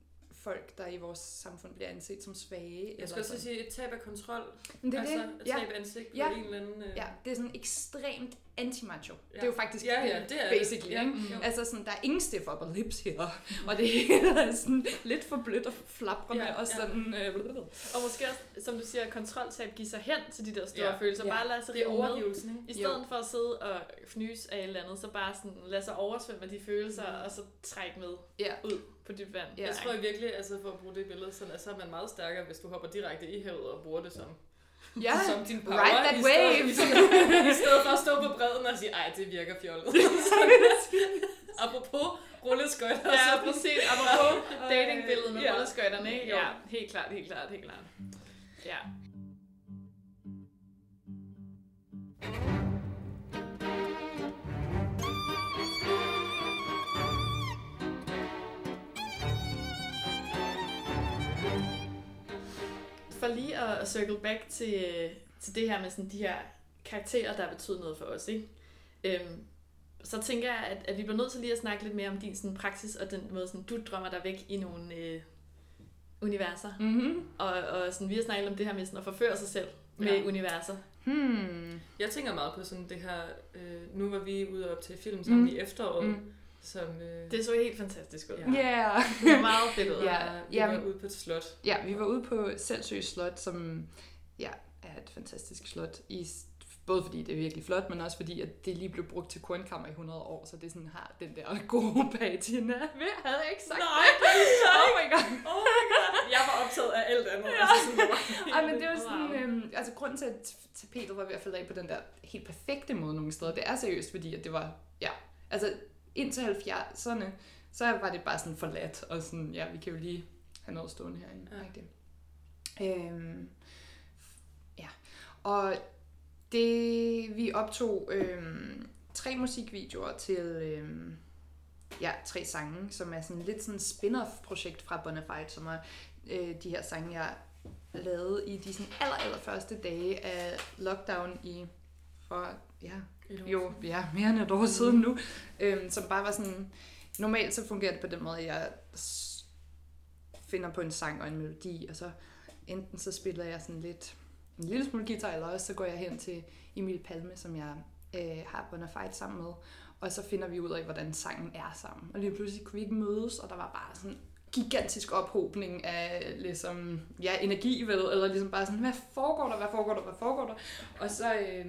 folk, der i vores samfund bliver anset som svage. Jeg skal også sige et tab af kontrol. Men det er altså det. et tab af ansigt på ja. en eller anden... Øh... Ja, det er sådan ekstremt anti-macho. Ja. Det er jo faktisk ja, ja, det er basically. Det. Ja, ikke? Mm. Altså sådan, der er ingen stiff upper lips her. Og det hele er (laughs) sådan lidt for blødt og flabrende Ja, ja, og ja. sådan... Øh, Og måske også, som du siger, kontroltab give sig hen til de der store Ja. ja. følelser. Ja. Bare lade sig rive med. overgivelsen, ikke? I stedet for at sidde og fnys af et eller andet, så bare sådan lade sig oversvømme af de følelser, mm. og så trække med ja. ud på dybt vand. Ja. Jeg tror virkelig, altså for at bruge det billede, sådan, at så er man meget stærkere, hvis du hopper direkte i havet og bruger det som, ja. som din power. Ride that i stedet, wave. I (laughs) stedet, I stedet for at stå på bredden og sige, ej, det virker fjollet. (laughs) Apropos rulleskøjter. Ja, præcis. Apropos datingbilledet med Ja. rulleskøjterne, ikke? Jo. Ja, helt klart, helt klart, helt klart. Ja. For lige at, at circle back til, til det her med sådan de her karakterer, der betyder noget for os, ikke? Øhm, så tænker jeg, at, at vi bliver nødt til lige at snakke lidt mere om din sådan, praksis, og den måde, sådan, du drømmer dig væk i nogle øh, universer. Mm-hmm. Og, og sådan, vi har snakket om det her med sådan, at forføre sig selv med Ja. universer. Hmm. Jeg tænker meget på sådan det her, øh, nu var vi ude op til film sammen Mm. i efteråret, Mm. Som øh, Det så helt fantastisk ud. Ja. Yeah. Det var meget fedt ud. (laughs) Ja. vi jamen- var ude på et slot. Ja, vi var ude på Selvsø Slot, som ja, er et fantastisk slot i Både fordi det er virkelig flot, men også fordi, at det lige blev brugt til kornkammer i 100 år, så det sådan har den der (laughs) gode patina. Ved, havde jeg ikke sagt Nej, det? det Oh my god. Oh my god. Jeg var optaget af alt andet. Ja. Altså, sådan, det var Ej, men det var sådan, øhm, altså grunden til, at tapetet var ved at falde af på den der helt perfekte måde nogle steder, det er seriøst, fordi at det var, ja, altså indtil 70'erne, så var det bare sådan forladt, og sådan, ja, vi kan jo lige have noget stående herinde. Ja. Ja. Øhm, ja, og det, vi optog øhm, tre musikvideoer til, øhm, ja, tre sange, som er sådan lidt sådan spin-off-projekt fra Bonafide, som er øh, de her sange, jeg lavede i de sådan aller, aller første dage af lockdown i for, ja, jo, ja, mere end et år siden nu, øhm, som bare var sådan, normalt så fungerer det på den måde, at jeg finder på en sang og en melodi, og så enten så spiller jeg sådan lidt en lille smule guitar, eller også så går jeg hen til Emil Palme, som jeg øh, har Bonafide sammen med, og så finder vi ud af, hvordan sangen er sammen. Og lige pludselig kunne vi ikke mødes, og der var bare sådan gigantisk ophobning af ligesom, ja, energi, vel, eller ligesom bare sådan, hvad foregår der, hvad foregår der, hvad foregår der? Og så øh,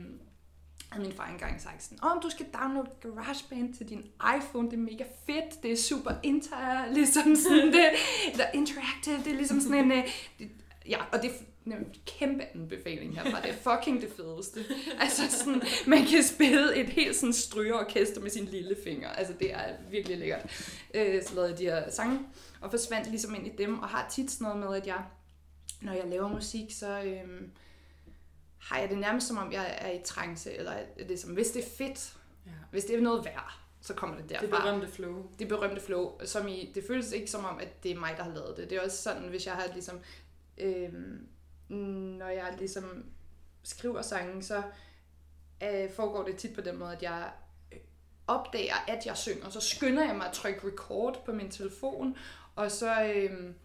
havde min far engang sagt sådan, om du skal downloade GarageBand til din iPhone, det er mega fedt, det er super inter, (laughs) ligesom sådan, det, eller interactive, det er ligesom sådan en, øh, det, ja, og det er en kæmpe anbefaling herfra, det er fucking det fedeste. Altså sådan, man kan spille et helt sådan strygeorkester med sin lille finger, altså det er virkelig lækkert. Øh, så lavede jeg de her sange, og forsvandt ligesom ind i dem, og har tit sådan noget med, at jeg, når jeg laver musik, så Øh, har jeg det nærmest som om, jeg er i trance, eller det som, hvis det er fedt, Ja. hvis det er noget værd, så kommer det derfra. Det berømte flow. det berømte flow, som i, det føles ikke som om, at det er mig, der har lavet det. Det er også sådan, hvis jeg har ligesom, øhm, når jeg ligesom skriver sangen, så øh, foregår det tit på den måde, at jeg opdager, at jeg synger, så skynder jeg mig at trykke record på min telefon, og så, øhm,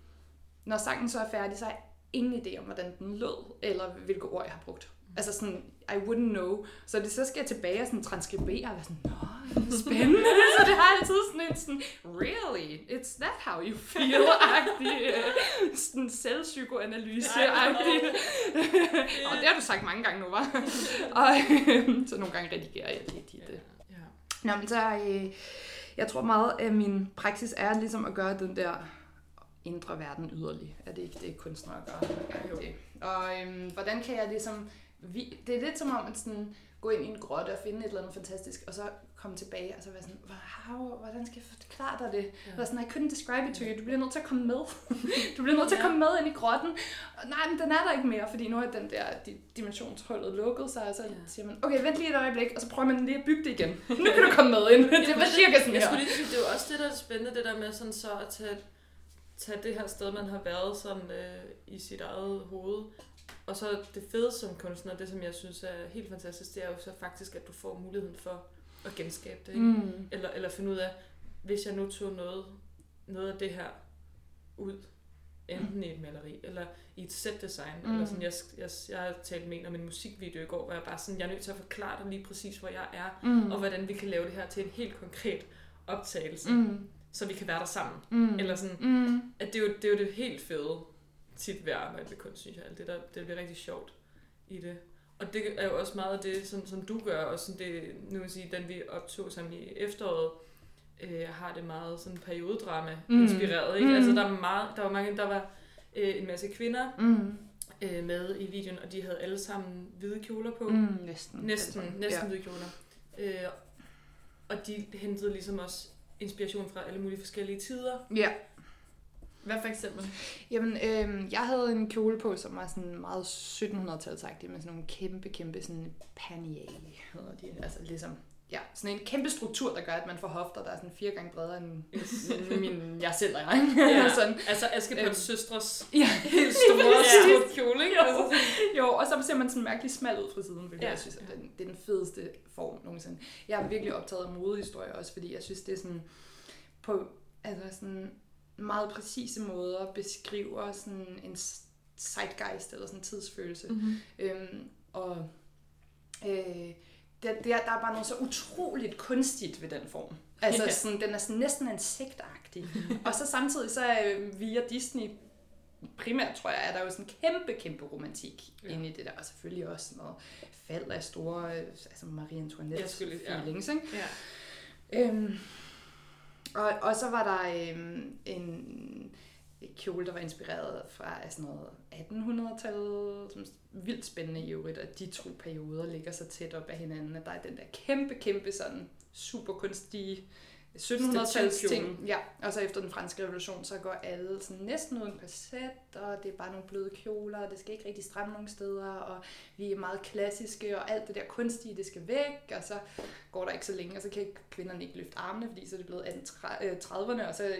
når sangen så er færdig, så har jeg ingen idé om, hvordan den lød, eller hvilke ord jeg har brugt. Altså sådan, I wouldn't know. Så det, så skal jeg tilbage og sådan transkribere, og være sådan, nå, spændende. (laughs) så det har altid sådan en sådan, really, it's that how you feel-agtig, (laughs) øh, sådan selvpsykoanalyse-agtig. (laughs) og det har du sagt mange gange nu, var. og øh, så nogle gange redigerer jeg lidt i det. Ja. Nå, men så, øh, jeg tror meget, at min praksis er ligesom at gøre den der indre verden yderlig. Er det ikke det, kunstnere gør? Jo. Det. Og øhm, hvordan kan jeg ligesom... Vi, det er lidt som om at sådan, gå ind i en grotte og finde et eller andet fantastisk, og så komme tilbage og så være sådan, wow, hvordan skal jeg forklare dig det? Ja. Eller sådan, I couldn't describe it to you. Du bliver nødt til at komme med. (laughs) du bliver nødt til at Ja. komme med ind i grotten. Og nej, men den er der ikke mere, fordi nu er den der di- dimensionshullet lukket sig, og så Ja. siger man, okay, vent lige et øjeblik, og så prøver man lige at bygge det igen. nu kan du komme med ind. (laughs) det var cirka sådan Jeg skulle lige sige, det er jo også det, der er spændende, det der med sådan så at tage, tage det her sted, man har været sådan øh, i sit eget hoved. Og så det fede som kunstner, det som jeg synes er helt fantastisk, det er jo så faktisk, at du får muligheden for at genskabe det. Ikke? Mm. Eller, eller finde ud af, hvis jeg nu tog noget, noget af det her ud, enten i et maleri, eller i et setdesign, mm. Mm. eller sådan, jeg, jeg, jeg har talt med en om en musikvideo i går, hvor jeg bare sådan, jeg er nødt til at forklare dig lige præcis, hvor jeg er, Mm. og hvordan vi kan lave det her til en helt konkret optagelse, Mm. så vi kan være der sammen. Mm. Eller sådan, Mm. at det er, jo, det er jo det helt fede tit ved at arbejde med kunst, synes jeg. Alt Det, der, det bliver rigtig sjovt i det. Og det er jo også meget af det, som, som du gør, og sådan det, nu vil sige, den vi optog sammen i efteråret, øh, har det meget sådan periodedrama Mm. inspireret. Ikke? Mm. Altså der, er meget, der var mange, der var øh, en masse kvinder Mm. øh, med i videoen, og de havde alle sammen hvide kjoler på. Mm. Næsten. Næsten, Altså, næsten Ja. hvide kjoler. Øh, og de hentede ligesom også inspiration fra alle mulige forskellige tider. ja. Hvad for eksempel? Jamen, øhm, jeg havde en kjole på, som var sådan meget 1700-talsagtig, med sådan nogle kæmpe, kæmpe sådan panier, hedder de. Altså ligesom, ja, sådan en kæmpe struktur, der gør, at man får hofter, der er sådan fire gange bredere end min, jeg selv er? Ja. (laughs) sådan. Altså Askepot Øhm. søstres Ja, (laughs) helt store (laughs) Ja. kjole, ikke? Jo. Altså, jo, og så ser man sådan mærkelig smal ud fra siden, hvilket ja. jeg synes, at den, det er den fedeste form nogensinde. Jeg er virkelig optaget af modehistorie også, fordi jeg synes, det er sådan på altså sådan meget præcise måder beskriver sådan en zeitgeist eller sådan en tidsfølelse. Mm-hmm. Øhm, og øh, der, der, der er bare noget så utroligt kunstigt ved den form. Altså Ja. sådan, den er sådan næsten insektagtig. (laughs) og så samtidig så øh, via Disney primært tror jeg, er der jo sådan kæmpe, kæmpe romantik Ja. ja. inde i det der, og selvfølgelig også sådan noget fald af store, øh, altså Marie Antoinette ja. feelings, ikke? Ja. Øhm, og, og så var der øhm, en kjole, der var inspireret fra sådan noget 1800-tallet, som er vildt spændende i øvrigt, at de to perioder ligger så tæt op af hinanden, at der er den der kæmpe, kæmpe sådan super kunstige 1700-tals ting. Ja, og så efter den franske revolution, så går alle sådan næsten uden korset, og det er bare nogle bløde kjoler, og det skal ikke rigtig stramme nogen steder, og vi er meget klassiske, og alt det der kunstige, det skal væk, og så går der ikke så længe, og så kan kvinderne ikke løfte armene, fordi så er det blevet 1830'erne, og så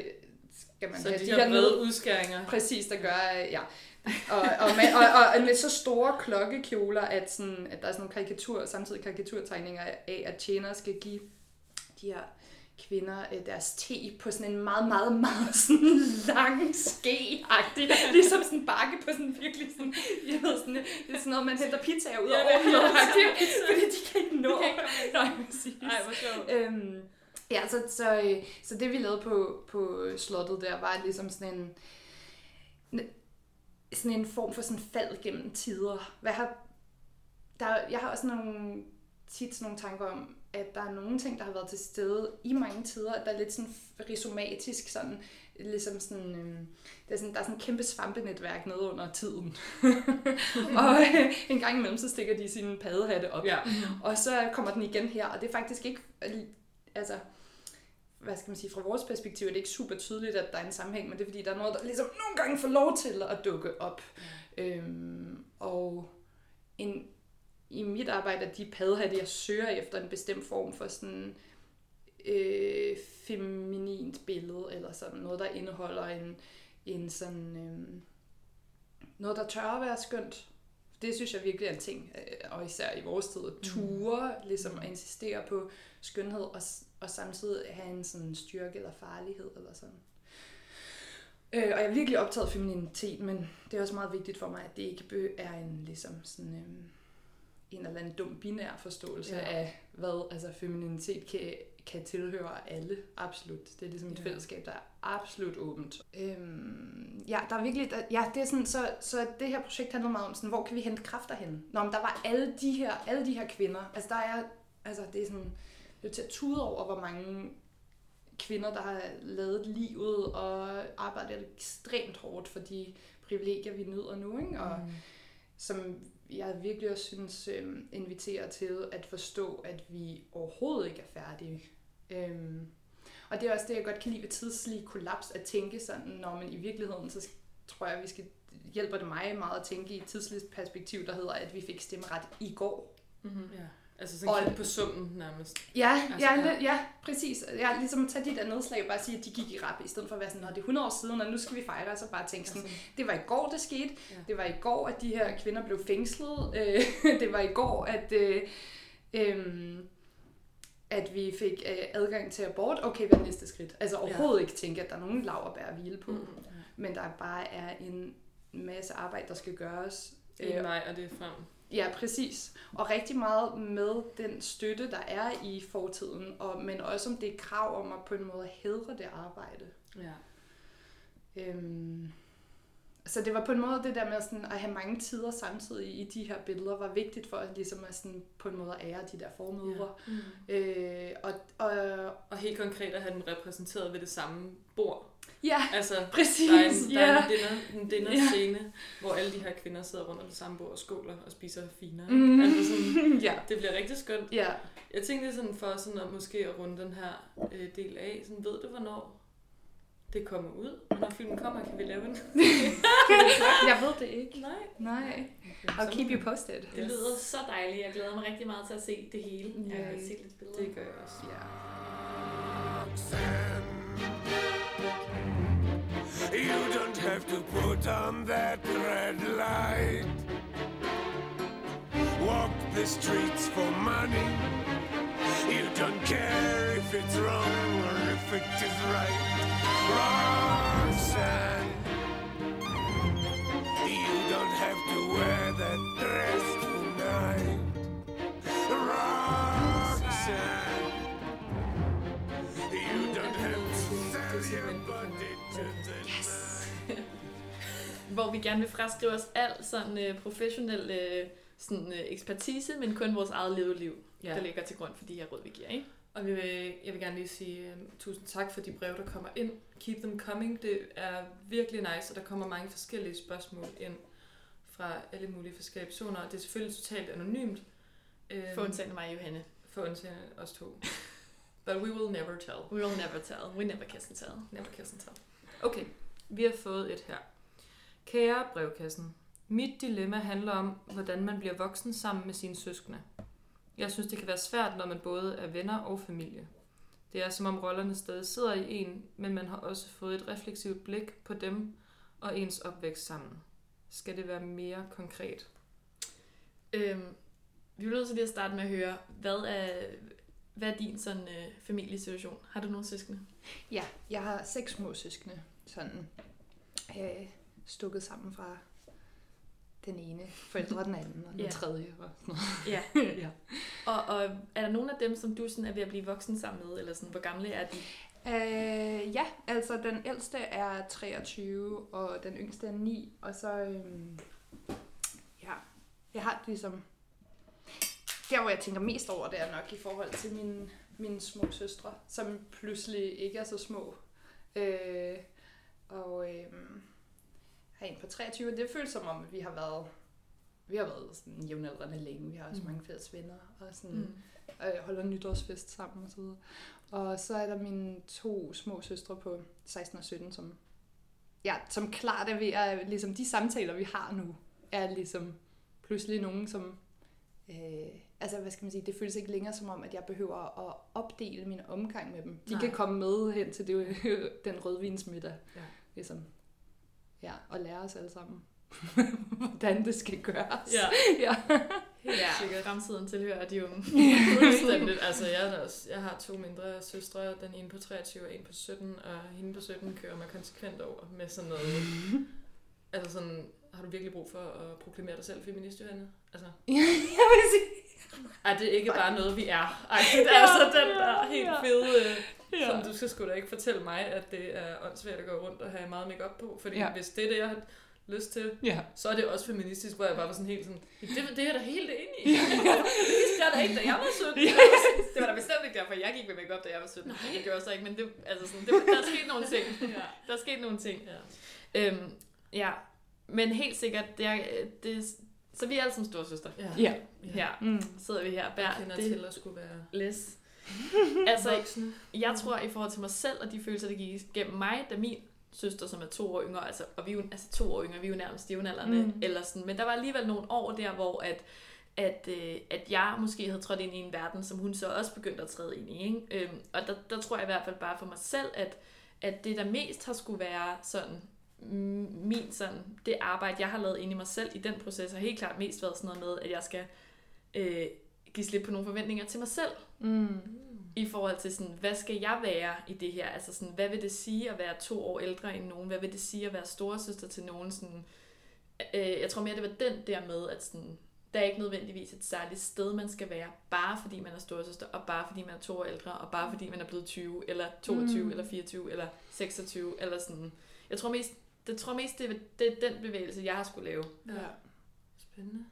skal man Så have de, de her ned, udskæringer. præcis, der gør, øh, ja. Og, og, med, og, og med så store klokkekjoler, at, sådan, at der er sådan nogle karikatur, samtidig karikaturtegninger af, at tjenere skal give de her kvinder øh, deres te på sådan en meget, meget, meget (laughs) sådan lang ske -agtig. Ligesom sådan en bakke på sådan virkelig sådan, jeg ved sådan, det er sådan noget, man henter pizzaer ud af Ja, det er fordi de kan ikke nå. kan ikke Nej, præcis. Ej, hvor sjovt. Øhm, ja, så, så, øh, så det vi lavede på, på slottet der, var ligesom sådan en, sådan en form for sådan fald gennem tider. Hvad har, der, jeg har også nogle, tit sådan nogle tanker om, at der er nogle ting, der har været til stede i mange tider, der er lidt sådan rhizomatisk, sådan, ligesom sådan, øhm, der, er sådan, der er sådan en kæmpe svampenetværk nede under tiden. (laughs) og øh, en gang imellem, så stikker de sine paddehatte op. Ja. Og så kommer den igen her, og det er faktisk ikke, altså, hvad skal man sige, fra vores perspektiv er det ikke super tydeligt, at der er en sammenhæng, men det er fordi, der er noget, der ligesom nogle gange får lov til at dukke op. Øhm, og en, i mit arbejde er de paddehatte, jeg søger efter en bestemt form for sådan øh, feminint billede, eller sådan noget, der indeholder en, en sådan, øh, noget, der tør at være skønt. Det synes jeg virkelig er en ting, øh, og især i vores tid, at ture, ligesom at insistere på skønhed, og, og samtidig have en sådan styrke eller farlighed, eller sådan. Øh, og jeg er virkelig optaget af femininitet, men det er også meget vigtigt for mig, at det ikke er en ligesom sådan øhm, en eller anden dum binær forståelse Ja. af, hvad altså femininitet kan, kan tilhøre alle. Absolut. Det er ligesom et Ja. ja. fællesskab, der er absolut åbent. Øhm, ja, der er virkelig, der, ja, det er sådan, så, så det her projekt handler meget om, sådan, hvor kan vi hente kræfter hen? Nå, men der var alle de her, alle de her kvinder. Altså, der er, altså, det er sådan, det er til at tude over, hvor mange kvinder, der har lavet livet og arbejdet ekstremt hårdt for de privilegier, vi nyder nu, ikke? Og Mm. som jeg virkelig også synes øh, inviterer til at forstå, at vi overhovedet ikke er færdige. Øhm, og det er også det, jeg godt kan lide ved tidslig kollaps, at tænke sådan, når man i virkeligheden, så tror jeg, vi skal hjælper det mig meget at tænke i et tidsligt perspektiv, der hedder, at vi fik stemmeret i går. Mm-hmm. Ja. Altså sådan Og- kigge på summen nærmest. Ja, Altså, altså, ja, ja. ja. ja, præcis. Ja, ligesom at tage de der nedslag og bare sige, at de gik i rap, i stedet for at være sådan, "Nå, det er 100 år siden, og nu skal vi fejre, og så bare tænke sådan, det var i går, det skete. Ja. Det var i går, at de her kvinder blev fængslet. Øh, (laughs) det var i går, at, øh, øh, at vi fik øh, adgang til abort. Okay, hvad er næste skridt? Altså overhovedet ikke tænke, at der er nogen laverbær at hvile på. Mm. Men der bare er en masse arbejde, der skal gøres. Øh, vej, og det er frem. Ja, præcis. Og rigtig meget med den støtte, der er i fortiden, og, men også om det er krav om at på en måde hædre det arbejde. Ja. Øhm, så det var på en måde det der med sådan at have mange tider samtidig i de her billeder, var vigtigt for at, ligesom at sådan, på en måde ære de der formødre. Mm. Ja. Øh, og, og, Og helt konkret at have dem repræsenteret ved det samme bord. ja, Altså, (laughs) præcis. der er en, der ja. er en dinner, en dinner Ja. scene, hvor alle de her kvinder sidder rundt om det samme bord og skåler og spiser finer. Mm. Altså sådan, (laughs) ja. det bliver rigtig skønt. Ja. Jeg tænkte sådan for sådan at måske at runde den her øh, del af, sådan ved du hvornår det kommer ud? Hvornår filmen kommer, kan vi lave en? (laughs) Jeg ved det ikke. Nej, Nej. Okay, I'll keep you posted. det lyder så dejligt. Jeg glæder mig rigtig meget til at se det hele. Jeg Ja. kan se lidt billeder. Det gør jeg også. Ja. You don't have to put on that red light. Walk the streets for money. You don't care if it's wrong or if it is right. Roxanne, you don't have to wear that dress tonight. Roxanne, you don't have to sell your body to the night. hvor vi gerne vil fraskrive os al sådan øh, professionel øh, sådan, øh, ekspertise, men kun vores eget levede liv, ja. Der ligger til grund for de her råd, vi giver. Ikke? Og vi vil, jeg vil gerne lige sige uh, tusind tak for de breve, der kommer ind. Keep them coming. Det er virkelig nice, og der kommer mange forskellige spørgsmål ind fra alle mulige forskellige personer. Og det er selvfølgelig totalt anonymt. Øhm, For undtagen mig, Johanne. For undtagen os to. But we will never tell. We will never tell. We never kiss and tell. Never kiss and tell. Okay, vi har fået et her. Kære brevkassen. Mit dilemma handler om, hvordan man bliver voksen sammen med sine søskende. Jeg synes, det kan være svært, når man både er venner og familie. Det er som om rollerne stadig sidder i en, men man har også fået et refleksivt blik på dem og ens opvækst sammen. Skal det være mere konkret? Øhm, vi er nødt til lige at starte med at høre, hvad er, hvad er din sådan, øh, familiesituation? Har du nogle søskende? Ja, jeg har seks små søskende, sådan øh, stukket sammen fra den ene forældre den anden, og den Ja. tredje. Og sådan Ja. noget. (laughs) ja. Og, og er der nogen af dem, som du sådan er ved at blive voksen sammen med? Eller sådan, hvor gamle er de? Øh, ja, altså den ældste er 23, og den yngste er 9, og så, øhm, ja, jeg har det ligesom, der hvor jeg tænker mest over, det er nok i forhold til mine, mine små søstre, som pludselig ikke er så små. Øh, og øhm, har en på 23, og det føles som om, at vi har været, vi har været sådan jævnaldrende længe, vi har også Mm. mange fælles venner, og sådan, mm. øh, holder nytårsfest sammen og så videre. Og så er der mine to små søstre på 16 og 17, som, ja, som klart er ved at, ligesom de samtaler, vi har nu, er ligesom pludselig nogen, som, øh, altså hvad skal man sige, det føles ikke længere som om, at jeg behøver at opdele min omgang med dem. De. Nej. kan komme med hen til det, (laughs) den rødvinsmiddag, Ja. ligesom, ja, og lære os alle sammen, (laughs) hvordan det skal gøres. Ja. ja. Helt ja. (laughs) sikkert. Fremtiden tilhører de unge. (laughs) Fuldstændigt. Altså, jeg, også, jeg har to mindre søstre, den ene på 23 og en på 17, og hende på 17 kører mig konsekvent over med sådan noget... altså sådan, har du virkelig brug for at proklamere dig selv feminist, Johanne? Altså, jeg vil sige, er det ikke bare noget, vi er? Ej, (laughs) det er altså den der helt Ja. fede... Øh, Ja. Som du skal sgu da ikke fortælle mig, at det er åndssvagt at gå rundt og have meget makeup på. Fordi Ja. ja. hvis det er det, jeg har lyst til, ja. så er det også feministisk, hvor jeg bare var sådan helt sådan, det, det er jeg da helt enig i. (laughs) det vidste jeg da ikke, da jeg var 17. (laughs) det var da bestemt ikke derfor, jeg gik med makeup, da jeg var 17. Nej. Jeg gjorde så ikke, men det, altså sådan, det, der er sket nogle ting. Ja. Der er sket nogle ting. Ja. Øhm, ja, men helt sikkert, det er, det, så vi er alle som storesøster. Ja. Ja. Her Mm. sidder vi her og Jeg kender det til at skulle være læs. (laughs) altså, voksne. jeg tror i forhold til mig selv, og de følelser, der gik igennem mig, da min søster, som er to år yngre, altså, og vi er jo, altså to år yngre, vi er jo nærmest jævnaldrende, mm. Mm. eller sådan, men der var alligevel nogle år der, hvor at, at, øh, at jeg måske havde trådt ind i en verden, som hun så også begyndte at træde ind i. Ikke? Øhm, og der, der tror jeg i hvert fald bare for mig selv, at, at det der mest har skulle være sådan, mm, min sådan, det arbejde, jeg har lavet ind i mig selv i den proces, har helt klart mest været sådan noget med, at jeg skal øh, give slip på nogle forventninger til mig selv, Mm. i forhold til sådan, hvad skal jeg være i det her? Altså sådan, hvad vil det sige at være to år ældre end nogen? Hvad vil det sige at være storesøster til nogen? Sådan, øh, jeg tror mere, det var den der med, at sådan, der er ikke nødvendigvis et særligt sted, man skal være, bare fordi man er storesøster, og bare fordi man er to år ældre, og bare fordi man er blevet 20, eller 22, mm. eller 24, eller 26, eller sådan. Jeg tror mest, det tror mest, det er, det er den bevægelse, jeg har skulle lave. Ja. Spændende.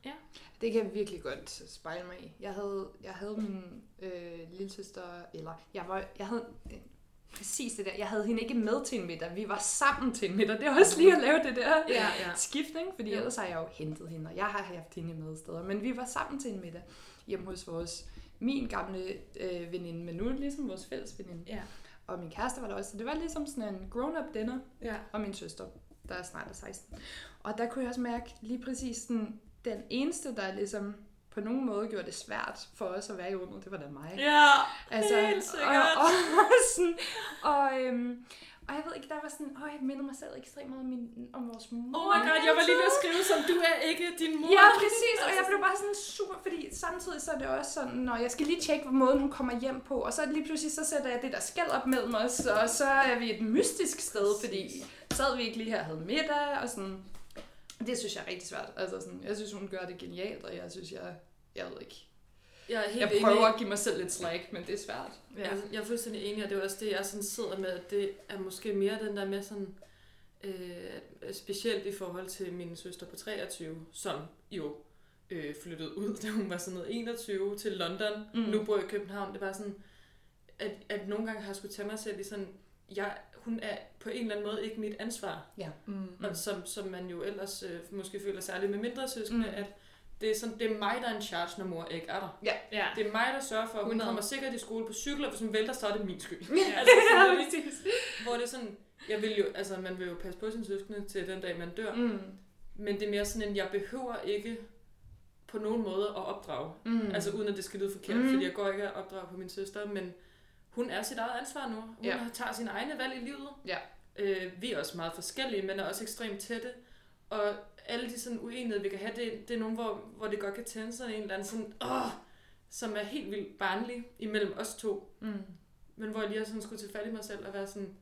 Det kan jeg virkelig godt spejle mig i. Jeg havde, jeg havde min øh, lille søster, eller jeg, var, jeg havde øh, præcis det der, jeg havde hende ikke med til en middag, vi var sammen til en middag. Det er også lige at lave det der Ja, ja. skift, ikke? fordi Jo. ellers har jeg jo hentet hende, og jeg har haft hende med steder. Men vi var sammen til en middag hjemme hos vores, min gamle øh, veninde, men nu er det ligesom vores fælles veninde. Ja. Og min kæreste var der også, så det var ligesom sådan en grown-up dinner, Ja. og min søster, der er snart er 16. Og der kunne jeg også mærke lige præcis sådan, den eneste, der ligesom på nogen måde gjorde det svært for os at være i rummet, det var da mig. Ja, altså, helt sikkert. Og, og, og, sådan, og, øhm, og jeg ved ikke, der var sådan, åh, jeg minder mig selv ekstremt meget om, min, om vores mor. Oh my god, jeg var lige ved at skrive som, du er ikke din mor. Ja, præcis, og jeg blev bare sådan super, fordi samtidig så er det også sådan, når jeg skal lige tjekke, hvor måden hun kommer hjem på, og så lige pludselig så sætter jeg det der skæld op mellem os, og så er vi et mystisk sted, fordi sad vi ikke lige her og havde middag, og sådan, det synes jeg er rigtig svært. Altså sådan, jeg synes, hun gør det genialt, og jeg synes, jeg, jeg ved ikke, Jeg er helt jeg enig. prøver at give mig selv lidt slack, men det er svært. Ja. Jeg, jeg er fuldstændig enig, og det er også det, jeg sådan sidder med, at det er måske mere den der med sådan, Øh, specielt i forhold til min søster på 23, som jo øh, flyttede ud, da hun var sådan noget 21 til London. Mm. Nu bor jeg i København. Det var sådan, at, at nogle gange har jeg skulle tage mig selv i sådan, jeg, hun er på en eller anden måde ikke mit ansvar. Mm. Mm. Og som, som man jo ellers øh, måske føler særligt med mindre søskende, mm. at det er, sådan, det er mig, der er en charge, når mor ikke er der. Ja. Det er mig, der sørger for, at hun 100. kommer sikkert i skole på cykel, og hvis hun vælter, så er det min skyld. Ja, (laughs) altså, sådan, ja, præcis. hvor det er sådan, jeg vil jo, altså man vil jo passe på sine søskende til den dag, man dør. Mm. Men det er mere sådan en, jeg behøver ikke på nogen måde at opdrage. Mm. Altså uden at det skal lyde forkert, Mm. fordi jeg går ikke at opdrage på min søster, men hun er sit eget ansvar nu. Hun Ja. ja. tager sine egne valg i livet. Ja. Øh, vi er også meget forskellige, men er også ekstremt tætte. Og alle de sådan uenigheder, vi kan have, det, det er nogen, hvor, hvor det godt kan tænde sig en eller anden sådan, åh, som er helt vildt barnlig imellem os to. Mm. Men hvor jeg lige har sådan skulle tage fat i mig selv og være sådan,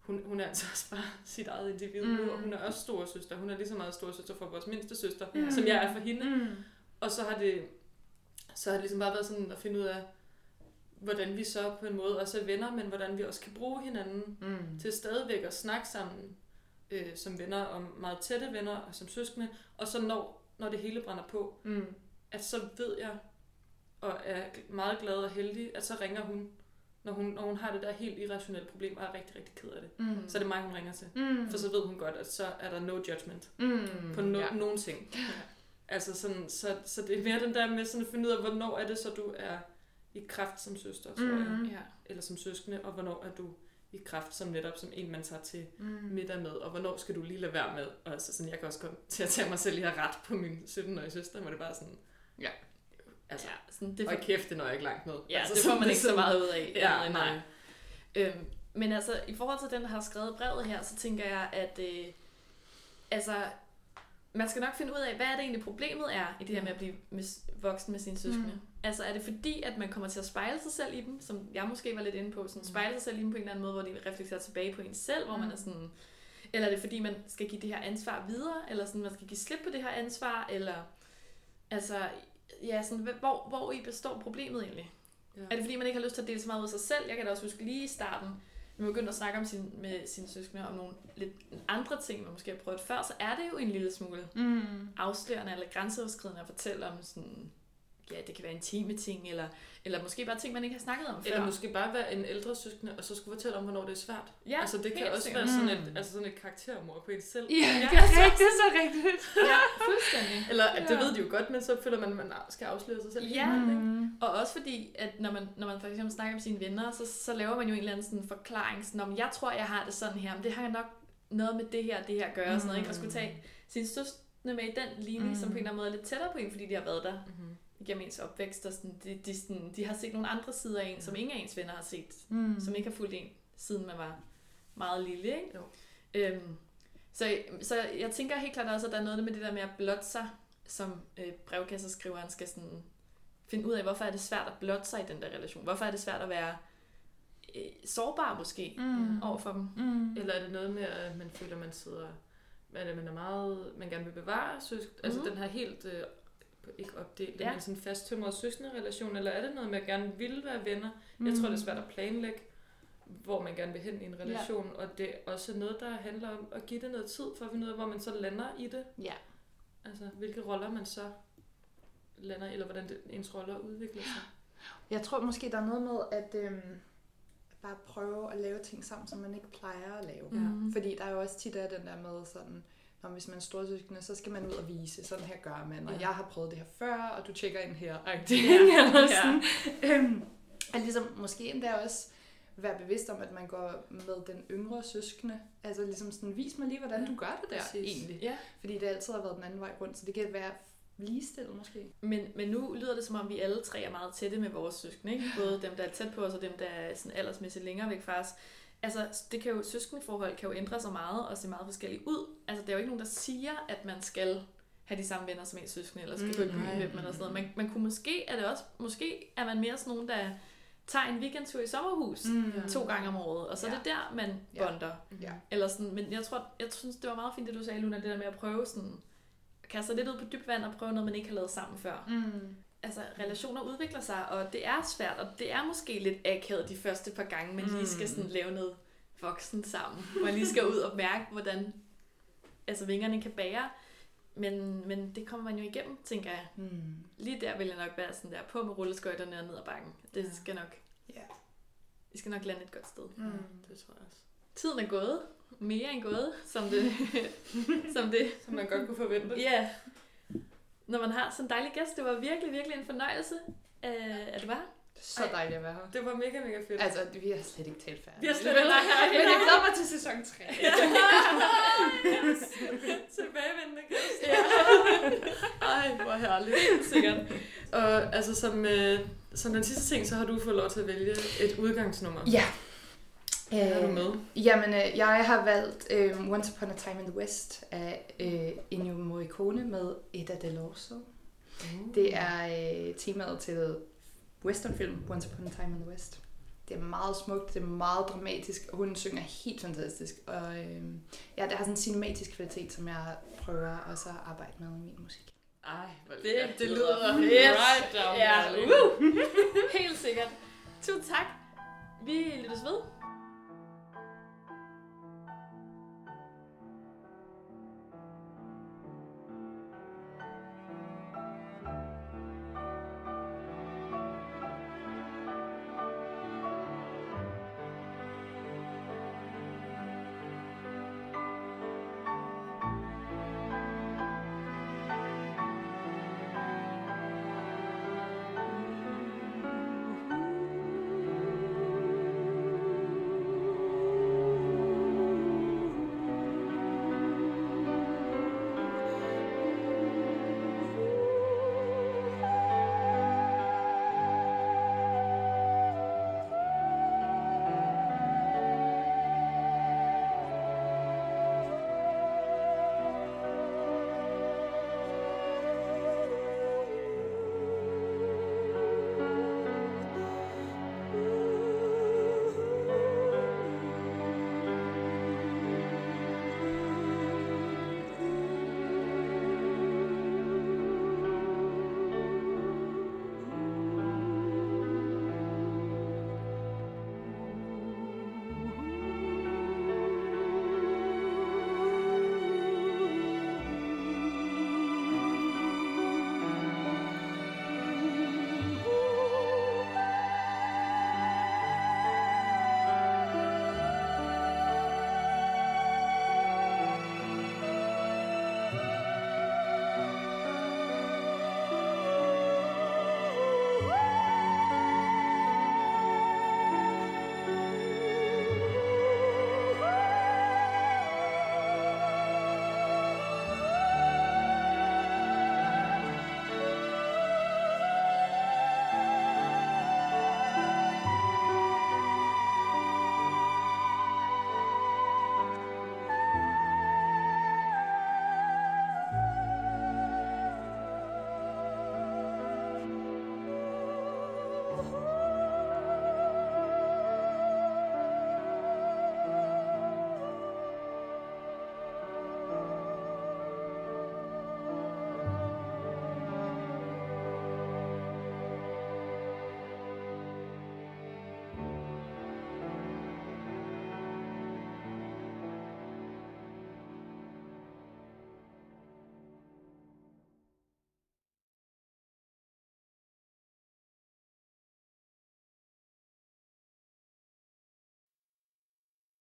hun, hun er altså også bare (laughs) sit eget individ Mm. nu, og hun er også stor søster. Hun er lige så meget stor søster for vores mindste søster, Mm. mm. som jeg er for hende. Mm. Og så har det, så har det ligesom bare været sådan at finde ud af, hvordan vi så på en måde også er venner, men hvordan vi også kan bruge hinanden Mm. til stadigvæk at snakke sammen øh, som venner, og meget tætte venner og som søskende. Og så når, når det hele brænder på, Mm. at så ved jeg, og er meget glad og heldig, at så ringer hun, når hun, når hun har det der helt irrationelle problem, og er rigtig, rigtig ked af det. Mm. Så er det mig, hun ringer til. Mm. For så ved hun godt, at så er der no judgment Mm. på no, ja. nogen ting. Altså sådan, så, så det er mere den der med sådan at finde ud af, hvornår er det så, du er i kraft som søster, tror jeg. Mm. Ja. Eller som søskende, og hvornår er du i kraft som netop som en, man tager til Mm. middag med, og hvornår skal du lige lade være med. Og altså sådan, jeg kan også komme (laughs) til at tage mig selv i at ret på min 17-årige søster, hvor det bare sådan, Ja. altså, ja, sådan, det og får, kæft, det når jeg ikke langt med. ja, altså, det får man ikke så meget ud af. Ja, end, nej. øh, Øhm, men altså, i forhold til den, der har skrevet brevet her, så tænker jeg, at øh, altså, man skal nok finde ud af, hvad er det egentlig problemet er i det her med at blive voksen med sine søskende. Mm. Altså, er det fordi, at man kommer til at spejle sig selv i dem, som jeg måske var lidt inde på, sådan spejle sig selv i dem på en eller anden måde, hvor de reflekterer tilbage på en selv, hvor man er sådan, eller er det fordi, man skal give det her ansvar videre, eller sådan, man skal give slip på det her ansvar, eller altså, ja, sådan, hvor, hvor i består problemet egentlig? Ja. Er det fordi, man ikke har lyst til at dele så meget ud af sig selv? Jeg kan da også huske lige i starten, man begyndte at snakke om sin, med sine søskende om nogle lidt andre ting, man måske har prøvet før, så er det jo en lille smule Mm. afslørende eller grænseoverskridende at fortælle om sådan, ja, det kan være intime ting, eller, eller måske bare ting, man ikke har snakket om før. Eller måske bare være en ældre søskende, og så skulle fortælle om, hvornår det er svært. ja, altså, det kan også sikkert. være sådan Mm. et, altså sådan et karaktermord på en selv. Ja, Ja, (laughs) det er så- rigtigt, så rigtigt. Ja, fuldstændig. Eller at det Ja. ved de jo godt, men så føler man, at man skal afsløre sig selv. Ja. helt ikke? Mm. Og også fordi, at når man, når man for eksempel snakker med sine venner, så, så laver man jo en eller anden sådan forklaring, sådan om, jeg tror, jeg har det sådan her, men det har nok noget med det her det her at gøre, og sådan noget, ikke? Og skulle tage sin søskende med i den linje, mm. som på en eller anden måde er lidt tættere på en, fordi de har været der Mm-hmm. Igennem ens opvækst, og sådan, de, de, sådan, de har set nogle andre sider af en, som ingen af ens venner har set, Mm. som ikke har fulgt en, siden man var meget lille, ikke? Jo. Øhm, så, så jeg tænker helt klart også, at der er noget med det der med at blotte sig, som øh, brevkasseskriveren skal sådan finde ud af, hvorfor er det svært at blotte sig i den der relation? Hvorfor er det svært at være øh, sårbar måske Mm. over for dem? Mm. Eller er det noget med, at man føler, at man sidder... At man er meget... Man gerne vil bevare søsk... Altså Mhm. den her helt... Øh, ikke opdelt, Ja. ja. men sådan fasttømret søskende relation, eller er det noget med at gerne vil være venner? Mm. Jeg tror, det er svært at planlægge, hvor man gerne vil hen i en relation, ja. og det er også noget, der handler om at give det noget tid, for at finde ud af, hvor man så lander i det. Ja. Altså, hvilke roller man så lander i, eller hvordan det, ens roller udvikler sig. Jeg tror måske, der er noget med at øhm, bare prøve at lave ting sammen, som man ikke plejer at lave. Mhm. Fordi der er jo også tit af den der med sådan, når hvis man er storsøskende, så skal man ud og vise, sådan her gør man, og Ja. jeg har prøvet det her før, og du tjekker ind her. Ja. Ja. (laughs) Eller Ja. sådan. Øhm, at ligesom måske endda også være bevidst om, at man går med den yngre søskende. Altså ligesom sådan, vis mig lige, hvordan du gør det der præcis. egentlig. Ja. Fordi det altid har været den anden vej rundt, så det kan være ligestillet måske. Men, men nu lyder det som om, vi alle tre er meget tætte med vores søskende. Ikke? Både dem, der er tæt på os, og dem, der er sådan aldersmæssigt længere væk fra os. Altså, det kan jo, søskendeforhold kan jo ændre sig meget og se meget forskelligt ud. Altså, der er jo ikke nogen, der siger, at man skal have de samme venner som ens søskende, eller skal Mm, gå i byen med dem, eller sådan noget. Man, man kunne måske, er det også, måske er man mere sådan nogen, der tager en weekendtur i sommerhus Mm. to gange om året, og så er Ja. det der, man bonder. Ja. Eller sådan, men jeg tror, jeg synes, det var meget fint, det du sagde, Luna, det der med at prøve sådan, kaste sig lidt ud på dybt vand og prøve noget, man ikke har lavet sammen før. Mm. Altså, relationer udvikler sig, og det er svært, og det er måske lidt akavet de første par gange, man lige skal sådan lave noget voksen sammen. Jeg lige skal ud og mærke, hvordan altså, vingerne kan bære. Men, men det kommer man jo igennem, tænker jeg. Hmm. Lige der vil jeg nok være sådan der, på med rulleskøjterne og ned ad bakken. Det skal nok, Ja. vi skal nok lande et godt sted. Mm. Det tror jeg også. Tiden er gået. Mere end gået, som det, (laughs) som det Som man godt kunne forvente. Ja. Når man har sådan en dejlig gæst, det var virkelig, virkelig en fornøjelse, øh, at du var her. Så dejligt at være her. Det var mega, mega fedt. Altså, vi har slet ikke talt færdigt. Vi har slet ikke her. (laughs) Men jeg glæder mig til sæson 3. (laughs) (laughs) Tilbagevendende gæst. Ja. Ej, hvor herligt. Sikkert. Og altså, som, øh, som den sidste ting, så har du fået lov til at vælge et udgangsnummer. Ja. Hvad har du Øh, med? Jamen, øh, jeg har valgt øh, Once Upon a Time in the West af øh, Ennio Morricone med Eda Delorso. Det er øh, temaet til westernfilm Once Upon a Time in the West. Det er meget smukt, det er meget dramatisk, og hun synger helt fantastisk. Og øh, ja, det har sådan en cinematisk kvalitet, som jeg prøver også at arbejde med i min musik. Ej, hvor Det, lækkert. det lyder Yes. right down Ja, my alley. uh. (laughs) Helt sikkert. Tusind tak. Vi lyttes ved.